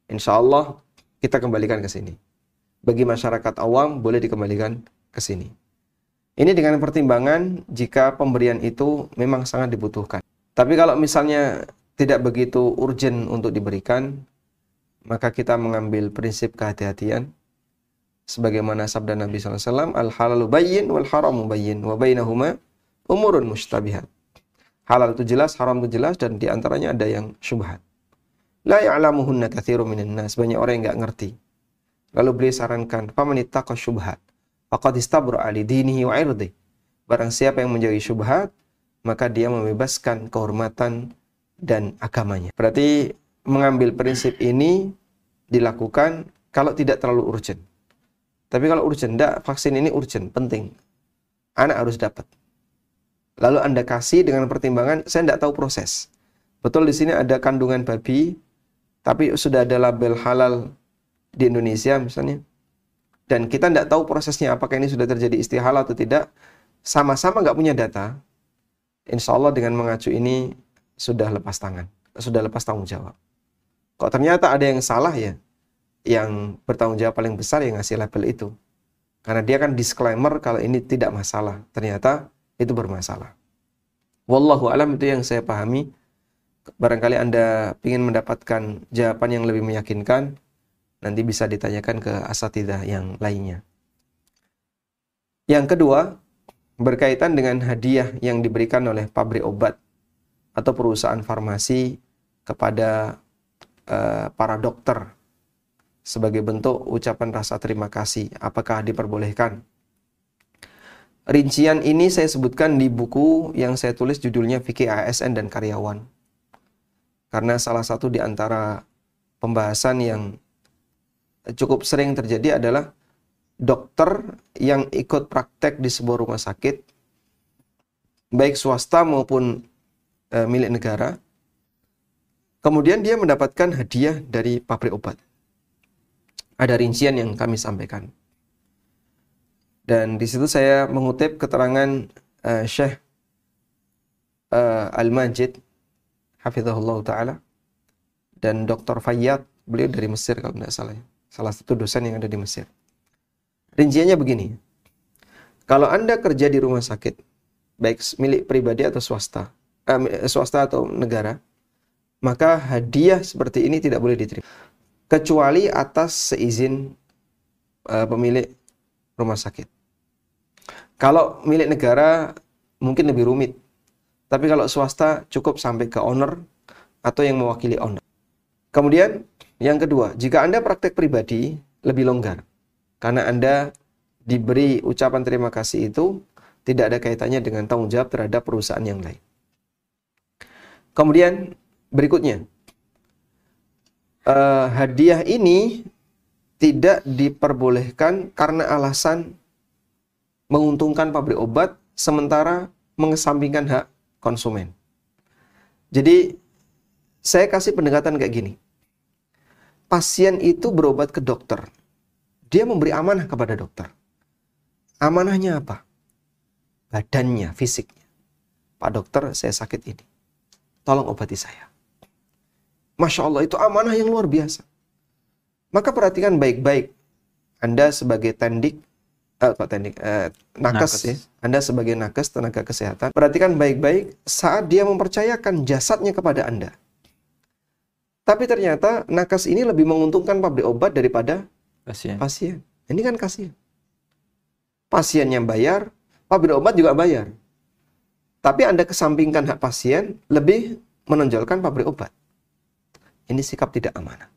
Insya Allah kita kembalikan ke sini. Bagi masyarakat awam boleh dikembalikan ke sini. Ini dengan pertimbangan jika pemberian itu memang sangat dibutuhkan. Tapi kalau misalnya tidak begitu urgent untuk diberikan, maka kita mengambil prinsip kehati-hatian. Sebagaimana sabda Nabi SAW, Al-halalu bayyin wal haramu bayyin wa bainahuma umurun mustabihat. Halal itu jelas, haram itu jelas, dan di antaranya ada yang syubhat. La ya'lamuhunna katsiru minan nas. Banyak orang yang enggak ngerti. Lalu beliau sarankan, "Faman ittaqa syubhat faqad istabra ali dinihi wa irdi." Barang siapa yang menjauhi syubhat, maka dia membebaskan kehormatan dan agamanya. Berarti mengambil prinsip ini dilakukan kalau tidak terlalu urgent. Tapi kalau urgent, enggak, vaksin ini urgent, penting. Anak harus dapat. Lalu Anda kasih dengan pertimbangan, saya tidak tahu proses. Betul di sini ada kandungan babi, tapi sudah ada label halal di Indonesia misalnya, dan kita tidak tahu prosesnya apakah ini sudah terjadi istihalah atau tidak, sama-sama nggak punya data, insya Allah dengan mengacu ini sudah lepas tangan, sudah lepas tanggung jawab. Kok ternyata ada yang salah ya, yang bertanggung jawab paling besar yang ngasih label itu. Karena dia kan disclaimer kalau ini tidak masalah. Ternyata itu bermasalah. Wallahu alam itu yang saya pahami. Barangkali Anda ingin mendapatkan jawaban yang lebih meyakinkan, nanti bisa ditanyakan ke asatidah yang lainnya. Yang kedua, berkaitan dengan hadiah yang diberikan oleh pabrik obat atau perusahaan farmasi kepada uh, para dokter sebagai bentuk ucapan rasa terima kasih. Apakah diperbolehkan? Rincian ini saya sebutkan di buku yang saya tulis judulnya Fikih ASN dan Karyawan. Karena salah satu di antara pembahasan yang cukup sering terjadi adalah dokter yang ikut praktek di sebuah rumah sakit, baik swasta maupun e, milik negara, kemudian dia mendapatkan hadiah dari pabrik obat ada rincian yang kami sampaikan. Dan di situ saya mengutip keterangan uh, Syekh uh, Al-Majid hafizahullah taala dan Dr. Fayyad, beliau dari Mesir kalau tidak salah. Ya. Salah satu dosen yang ada di Mesir. Rinciannya begini. Kalau Anda kerja di rumah sakit, baik milik pribadi atau swasta, eh, swasta atau negara, maka hadiah seperti ini tidak boleh diterima kecuali atas seizin uh, pemilik rumah sakit. Kalau milik negara mungkin lebih rumit. Tapi kalau swasta cukup sampai ke owner atau yang mewakili owner. Kemudian yang kedua, jika Anda praktek pribadi lebih longgar. Karena Anda diberi ucapan terima kasih itu tidak ada kaitannya dengan tanggung jawab terhadap perusahaan yang lain. Kemudian berikutnya, uh, hadiah ini tidak diperbolehkan karena alasan menguntungkan pabrik obat sementara mengesampingkan hak konsumen. Jadi saya kasih pendekatan kayak gini. Pasien itu berobat ke dokter. Dia memberi amanah kepada dokter. Amanahnya apa? Badannya, fisiknya. Pak dokter, saya sakit ini. Tolong obati saya. Masya Allah itu amanah yang luar biasa. Maka perhatikan baik-baik. Anda sebagai tendik, eh, kok tendik, eh, nakes, nakes ya. Anda sebagai nakes tenaga kesehatan, perhatikan baik-baik saat dia mempercayakan jasadnya kepada Anda. Tapi ternyata nakes ini lebih menguntungkan pabrik obat daripada pasien. pasien. Ini kan kasihan. Pasien yang bayar, pabrik obat juga bayar. Tapi Anda kesampingkan hak pasien, lebih menonjolkan pabrik obat. Ini sikap tidak amanah.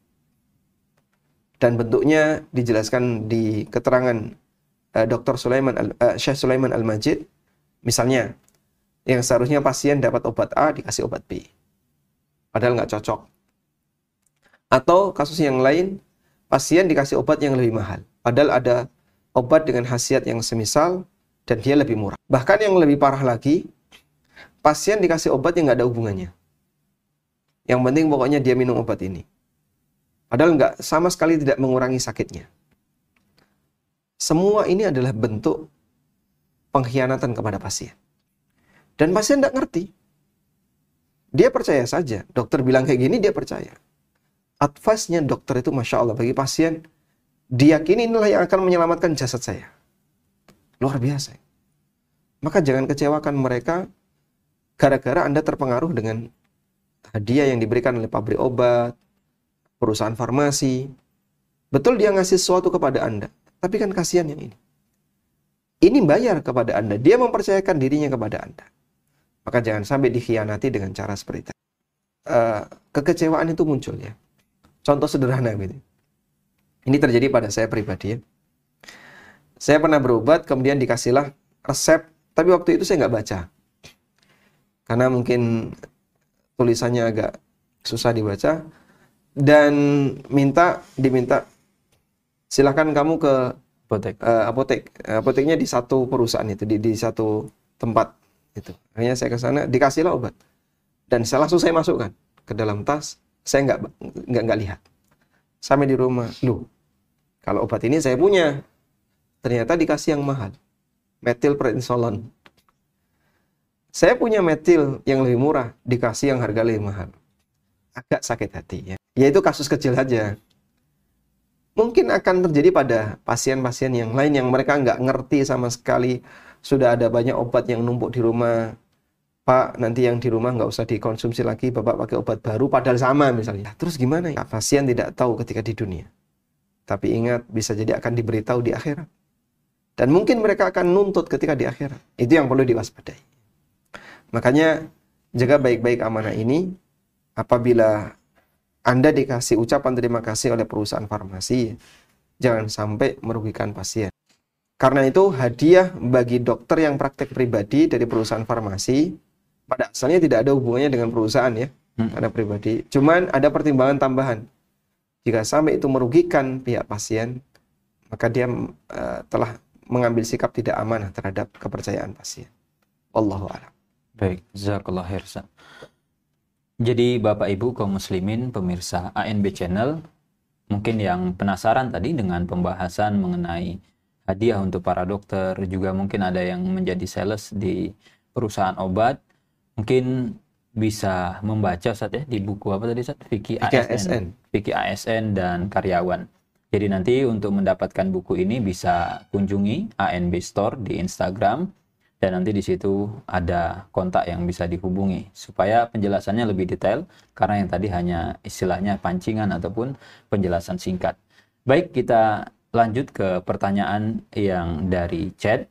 Dan bentuknya dijelaskan di keterangan uh, Dr. Sulaiman Al, uh, Syekh Sulaiman Al-Majid. Misalnya, yang seharusnya pasien dapat obat A dikasih obat B. Padahal nggak cocok. Atau kasus yang lain, pasien dikasih obat yang lebih mahal. Padahal ada obat dengan khasiat yang semisal dan dia lebih murah. Bahkan yang lebih parah lagi, pasien dikasih obat yang nggak ada hubungannya. Yang penting pokoknya dia minum obat ini. Padahal nggak sama sekali tidak mengurangi sakitnya. Semua ini adalah bentuk pengkhianatan kepada pasien. Dan pasien tidak ngerti. Dia percaya saja. Dokter bilang kayak gini, dia percaya. Advice-nya dokter itu Masya Allah bagi pasien, diyakini inilah yang akan menyelamatkan jasad saya. Luar biasa. Maka jangan kecewakan mereka gara-gara Anda terpengaruh dengan hadiah yang diberikan oleh pabrik obat, perusahaan farmasi. Betul dia ngasih sesuatu kepada Anda, tapi kan kasihan yang ini. Ini bayar kepada Anda, dia mempercayakan dirinya kepada Anda. Maka jangan sampai dikhianati dengan cara seperti itu. Uh, kekecewaan itu muncul ya. Contoh sederhana gitu. Ini terjadi pada saya pribadi ya. Saya pernah berobat, kemudian dikasihlah resep, tapi waktu itu saya nggak baca. Karena mungkin tulisannya agak susah dibaca dan minta diminta silakan kamu ke apotek uh, apotek apoteknya di satu perusahaan itu di, di satu tempat itu akhirnya saya ke sana dikasihlah obat dan saya langsung saya masukkan ke dalam tas saya nggak nggak nggak lihat sampai di rumah lu kalau obat ini saya punya ternyata dikasih yang mahal. Metil prednisolon. Saya punya metil yang lebih murah, dikasih yang harga lebih mahal. Agak sakit hati ya. Ya itu kasus kecil saja. Mungkin akan terjadi pada pasien-pasien yang lain yang mereka nggak ngerti sama sekali. Sudah ada banyak obat yang numpuk di rumah. Pak, nanti yang di rumah nggak usah dikonsumsi lagi, Bapak pakai obat baru, padahal sama misalnya. Terus gimana ya? Pasien tidak tahu ketika di dunia. Tapi ingat, bisa jadi akan diberitahu di akhirat. Dan mungkin mereka akan nuntut ketika di akhirat. Itu yang perlu diwaspadai. Makanya, jaga baik-baik amanah ini. Apabila anda dikasih ucapan terima kasih oleh perusahaan farmasi, jangan sampai merugikan pasien. Karena itu hadiah bagi dokter yang praktek pribadi dari perusahaan farmasi pada asalnya tidak ada hubungannya dengan perusahaan ya, hmm. karena pribadi. Cuman ada pertimbangan tambahan. Jika sampai itu merugikan pihak pasien, maka dia uh, telah mengambil sikap tidak amanah terhadap kepercayaan pasien. Allahu a'lam. Baik, jazakallah khairan. Jadi Bapak Ibu kaum muslimin pemirsa ANB Channel mungkin yang penasaran tadi dengan pembahasan mengenai hadiah untuk para dokter juga mungkin ada yang menjadi sales di perusahaan obat mungkin bisa membaca saat ya di buku apa tadi saat Vicky ASN Vicky ASN dan karyawan. Jadi nanti untuk mendapatkan buku ini bisa kunjungi ANB Store di Instagram dan nanti di situ ada kontak yang bisa dihubungi supaya penjelasannya lebih detail karena yang tadi hanya istilahnya pancingan ataupun penjelasan singkat. Baik, kita lanjut ke pertanyaan yang dari chat.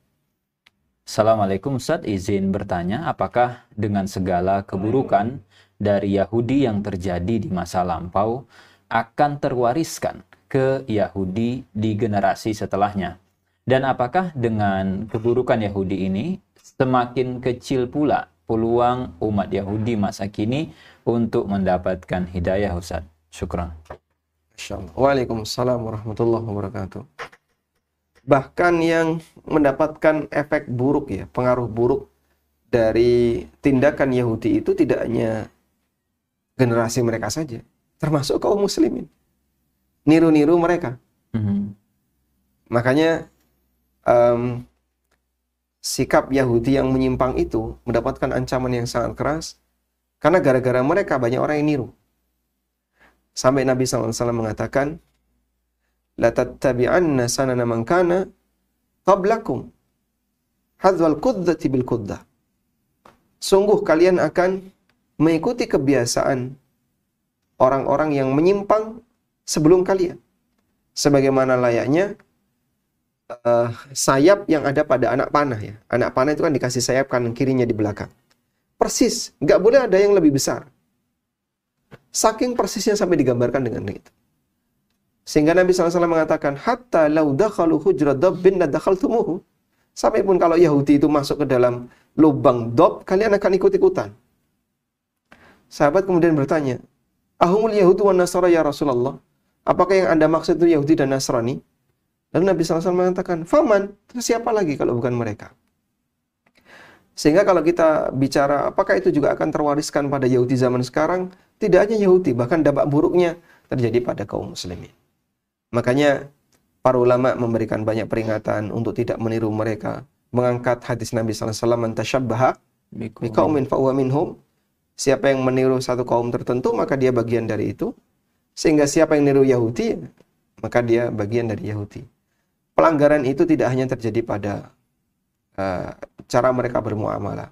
Assalamualaikum Ustaz, izin bertanya apakah dengan segala keburukan dari Yahudi yang terjadi di masa lampau akan terwariskan ke Yahudi di generasi setelahnya? Dan apakah dengan keburukan Yahudi ini semakin kecil pula peluang umat Yahudi masa kini untuk mendapatkan hidayah Ustaz? Syukran. Waalaikumsalam warahmatullahi wabarakatuh. Bahkan yang mendapatkan efek buruk ya, pengaruh buruk dari tindakan Yahudi itu tidak hanya generasi mereka saja, termasuk kaum muslimin. Niru-niru mereka. Mm -hmm. Makanya um, sikap Yahudi yang menyimpang itu mendapatkan ancaman yang sangat keras karena gara-gara mereka banyak orang yang niru. Sampai Nabi SAW mengatakan, La tattabi'anna sanana man kana qablakum hadzal quddati bil quddah. Sungguh kalian akan mengikuti kebiasaan orang-orang yang menyimpang sebelum kalian. Sebagaimana layaknya uh, sayap yang ada pada anak panah ya. Anak panah itu kan dikasih sayap kanan kirinya di belakang. Persis, nggak boleh ada yang lebih besar. Saking persisnya sampai digambarkan dengan itu. Sehingga Nabi SAW mengatakan, Hatta lau dakhalu hujra dabbin tumuhu. Sampai pun kalau Yahudi itu masuk ke dalam lubang dob, kalian akan ikut-ikutan. Sahabat kemudian bertanya, Ahumul Yahudu wa Nasara ya Rasulullah? Apakah yang anda maksud itu Yahudi dan Nasrani? Lalu Nabi SAW mengatakan, Faman, terus siapa lagi kalau bukan mereka? Sehingga kalau kita bicara apakah itu juga akan terwariskan pada Yahudi zaman sekarang, tidak hanya Yahudi, bahkan dampak buruknya terjadi pada kaum muslimin. Makanya para ulama memberikan banyak peringatan untuk tidak meniru mereka, mengangkat hadis Nabi SAW, "Tashabbaha biqaumin fahuwa minhum." Siapa yang meniru satu kaum tertentu, maka dia bagian dari itu. Sehingga siapa yang meniru Yahudi, maka dia bagian dari Yahudi pelanggaran itu tidak hanya terjadi pada uh, cara mereka bermuamalah.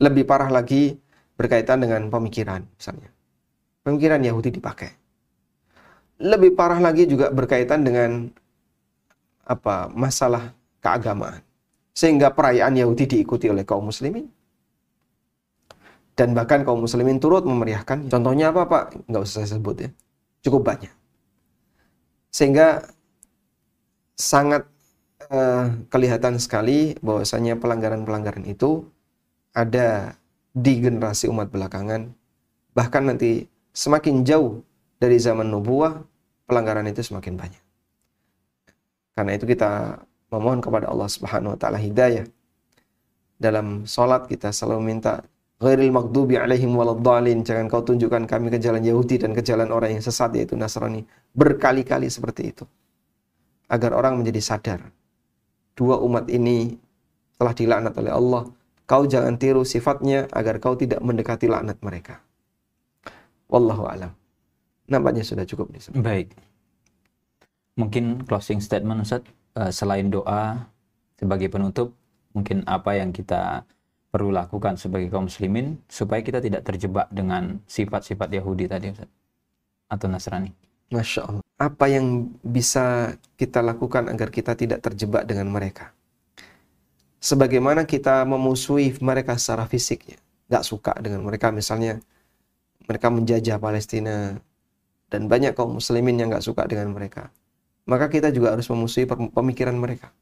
Lebih parah lagi berkaitan dengan pemikiran misalnya. Pemikiran Yahudi dipakai. Lebih parah lagi juga berkaitan dengan apa masalah keagamaan. Sehingga perayaan Yahudi diikuti oleh kaum muslimin. Dan bahkan kaum muslimin turut memeriahkan. Contohnya apa Pak? Nggak usah saya sebut ya. Cukup banyak. Sehingga sangat uh, kelihatan sekali bahwasanya pelanggaran-pelanggaran itu ada di generasi umat belakangan. Bahkan nanti semakin jauh dari zaman nubuah pelanggaran itu semakin banyak. Karena itu kita memohon kepada Allah Subhanahu wa taala hidayah. Dalam salat kita selalu minta ghairil maghdubi alaihim waladdallin. Jangan kau tunjukkan kami ke jalan Yahudi dan ke jalan orang yang sesat yaitu Nasrani. Berkali-kali seperti itu agar orang menjadi sadar dua umat ini telah dilaknat oleh Allah. Kau jangan tiru sifatnya agar kau tidak mendekati laknat mereka. Wallahu alam. Nampaknya sudah cukup di sini. Baik. Mungkin closing statement Ustaz uh, selain doa sebagai penutup, mungkin apa yang kita perlu lakukan sebagai kaum muslimin supaya kita tidak terjebak dengan sifat-sifat Yahudi tadi Ustaz atau Nasrani. Masya Allah. Apa yang bisa kita lakukan agar kita tidak terjebak dengan mereka? Sebagaimana kita memusuhi mereka secara fisiknya. Gak suka dengan mereka misalnya mereka menjajah Palestina dan banyak kaum muslimin yang gak suka dengan mereka. Maka kita juga harus memusuhi pemikiran mereka.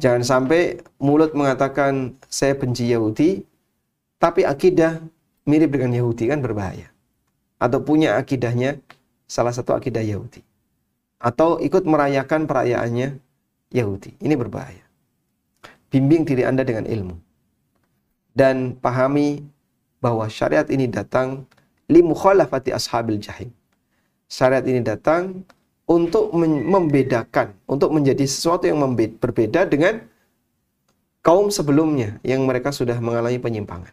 Jangan sampai mulut mengatakan saya benci Yahudi, tapi akidah mirip dengan Yahudi kan berbahaya. Atau punya akidahnya salah satu akidah Yahudi. Atau ikut merayakan perayaannya Yahudi. Ini berbahaya. Bimbing diri Anda dengan ilmu. Dan pahami bahwa syariat ini datang limukhalafati ashabil jahim. Syariat ini datang untuk membedakan, untuk menjadi sesuatu yang berbeda dengan kaum sebelumnya yang mereka sudah mengalami penyimpangan.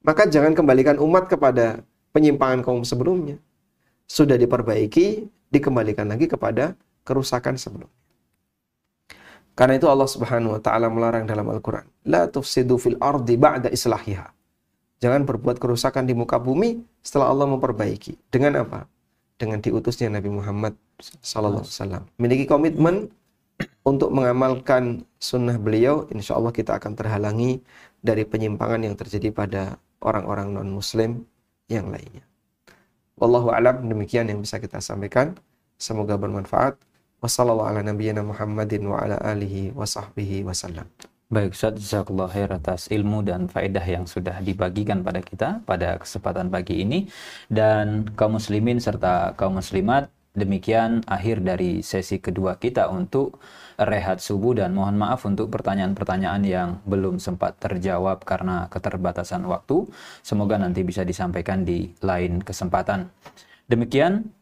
Maka jangan kembalikan umat kepada penyimpangan kaum sebelumnya. Sudah diperbaiki, dikembalikan lagi kepada kerusakan sebelumnya. Karena itu Allah Subhanahu wa taala melarang dalam Al-Qur'an, la tufsidu fil ardi ba'da islahiha. Jangan berbuat kerusakan di muka bumi setelah Allah memperbaiki. Dengan apa? Dengan diutusnya Nabi Muhammad Sallallahu Alaihi Wasallam. Memiliki komitmen untuk mengamalkan sunnah beliau, insya Allah kita akan terhalangi dari penyimpangan yang terjadi pada orang-orang non-muslim yang lainnya. Wallahu alam, demikian yang bisa kita sampaikan. Semoga bermanfaat. Wassalamualaikum warahmatullahi wabarakatuh. Baik Ustaz, jazakallah khair atas ilmu dan faedah yang sudah dibagikan pada kita pada kesempatan pagi ini. Dan kaum muslimin serta kaum muslimat, demikian akhir dari sesi kedua kita untuk rehat subuh dan mohon maaf untuk pertanyaan-pertanyaan yang belum sempat terjawab karena keterbatasan waktu. Semoga nanti bisa disampaikan di lain kesempatan. Demikian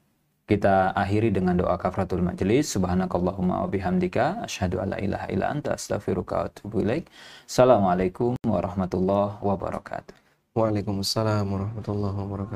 kita akhiri dengan doa kafaratul majlis. Subhanakallahumma wa bihamdika asyhadu alla ilaha illa anta astaghfiruka wa atubu ilaik. Assalamualaikum warahmatullahi wabarakatuh. Waalaikumsalam warahmatullahi wabarakatuh.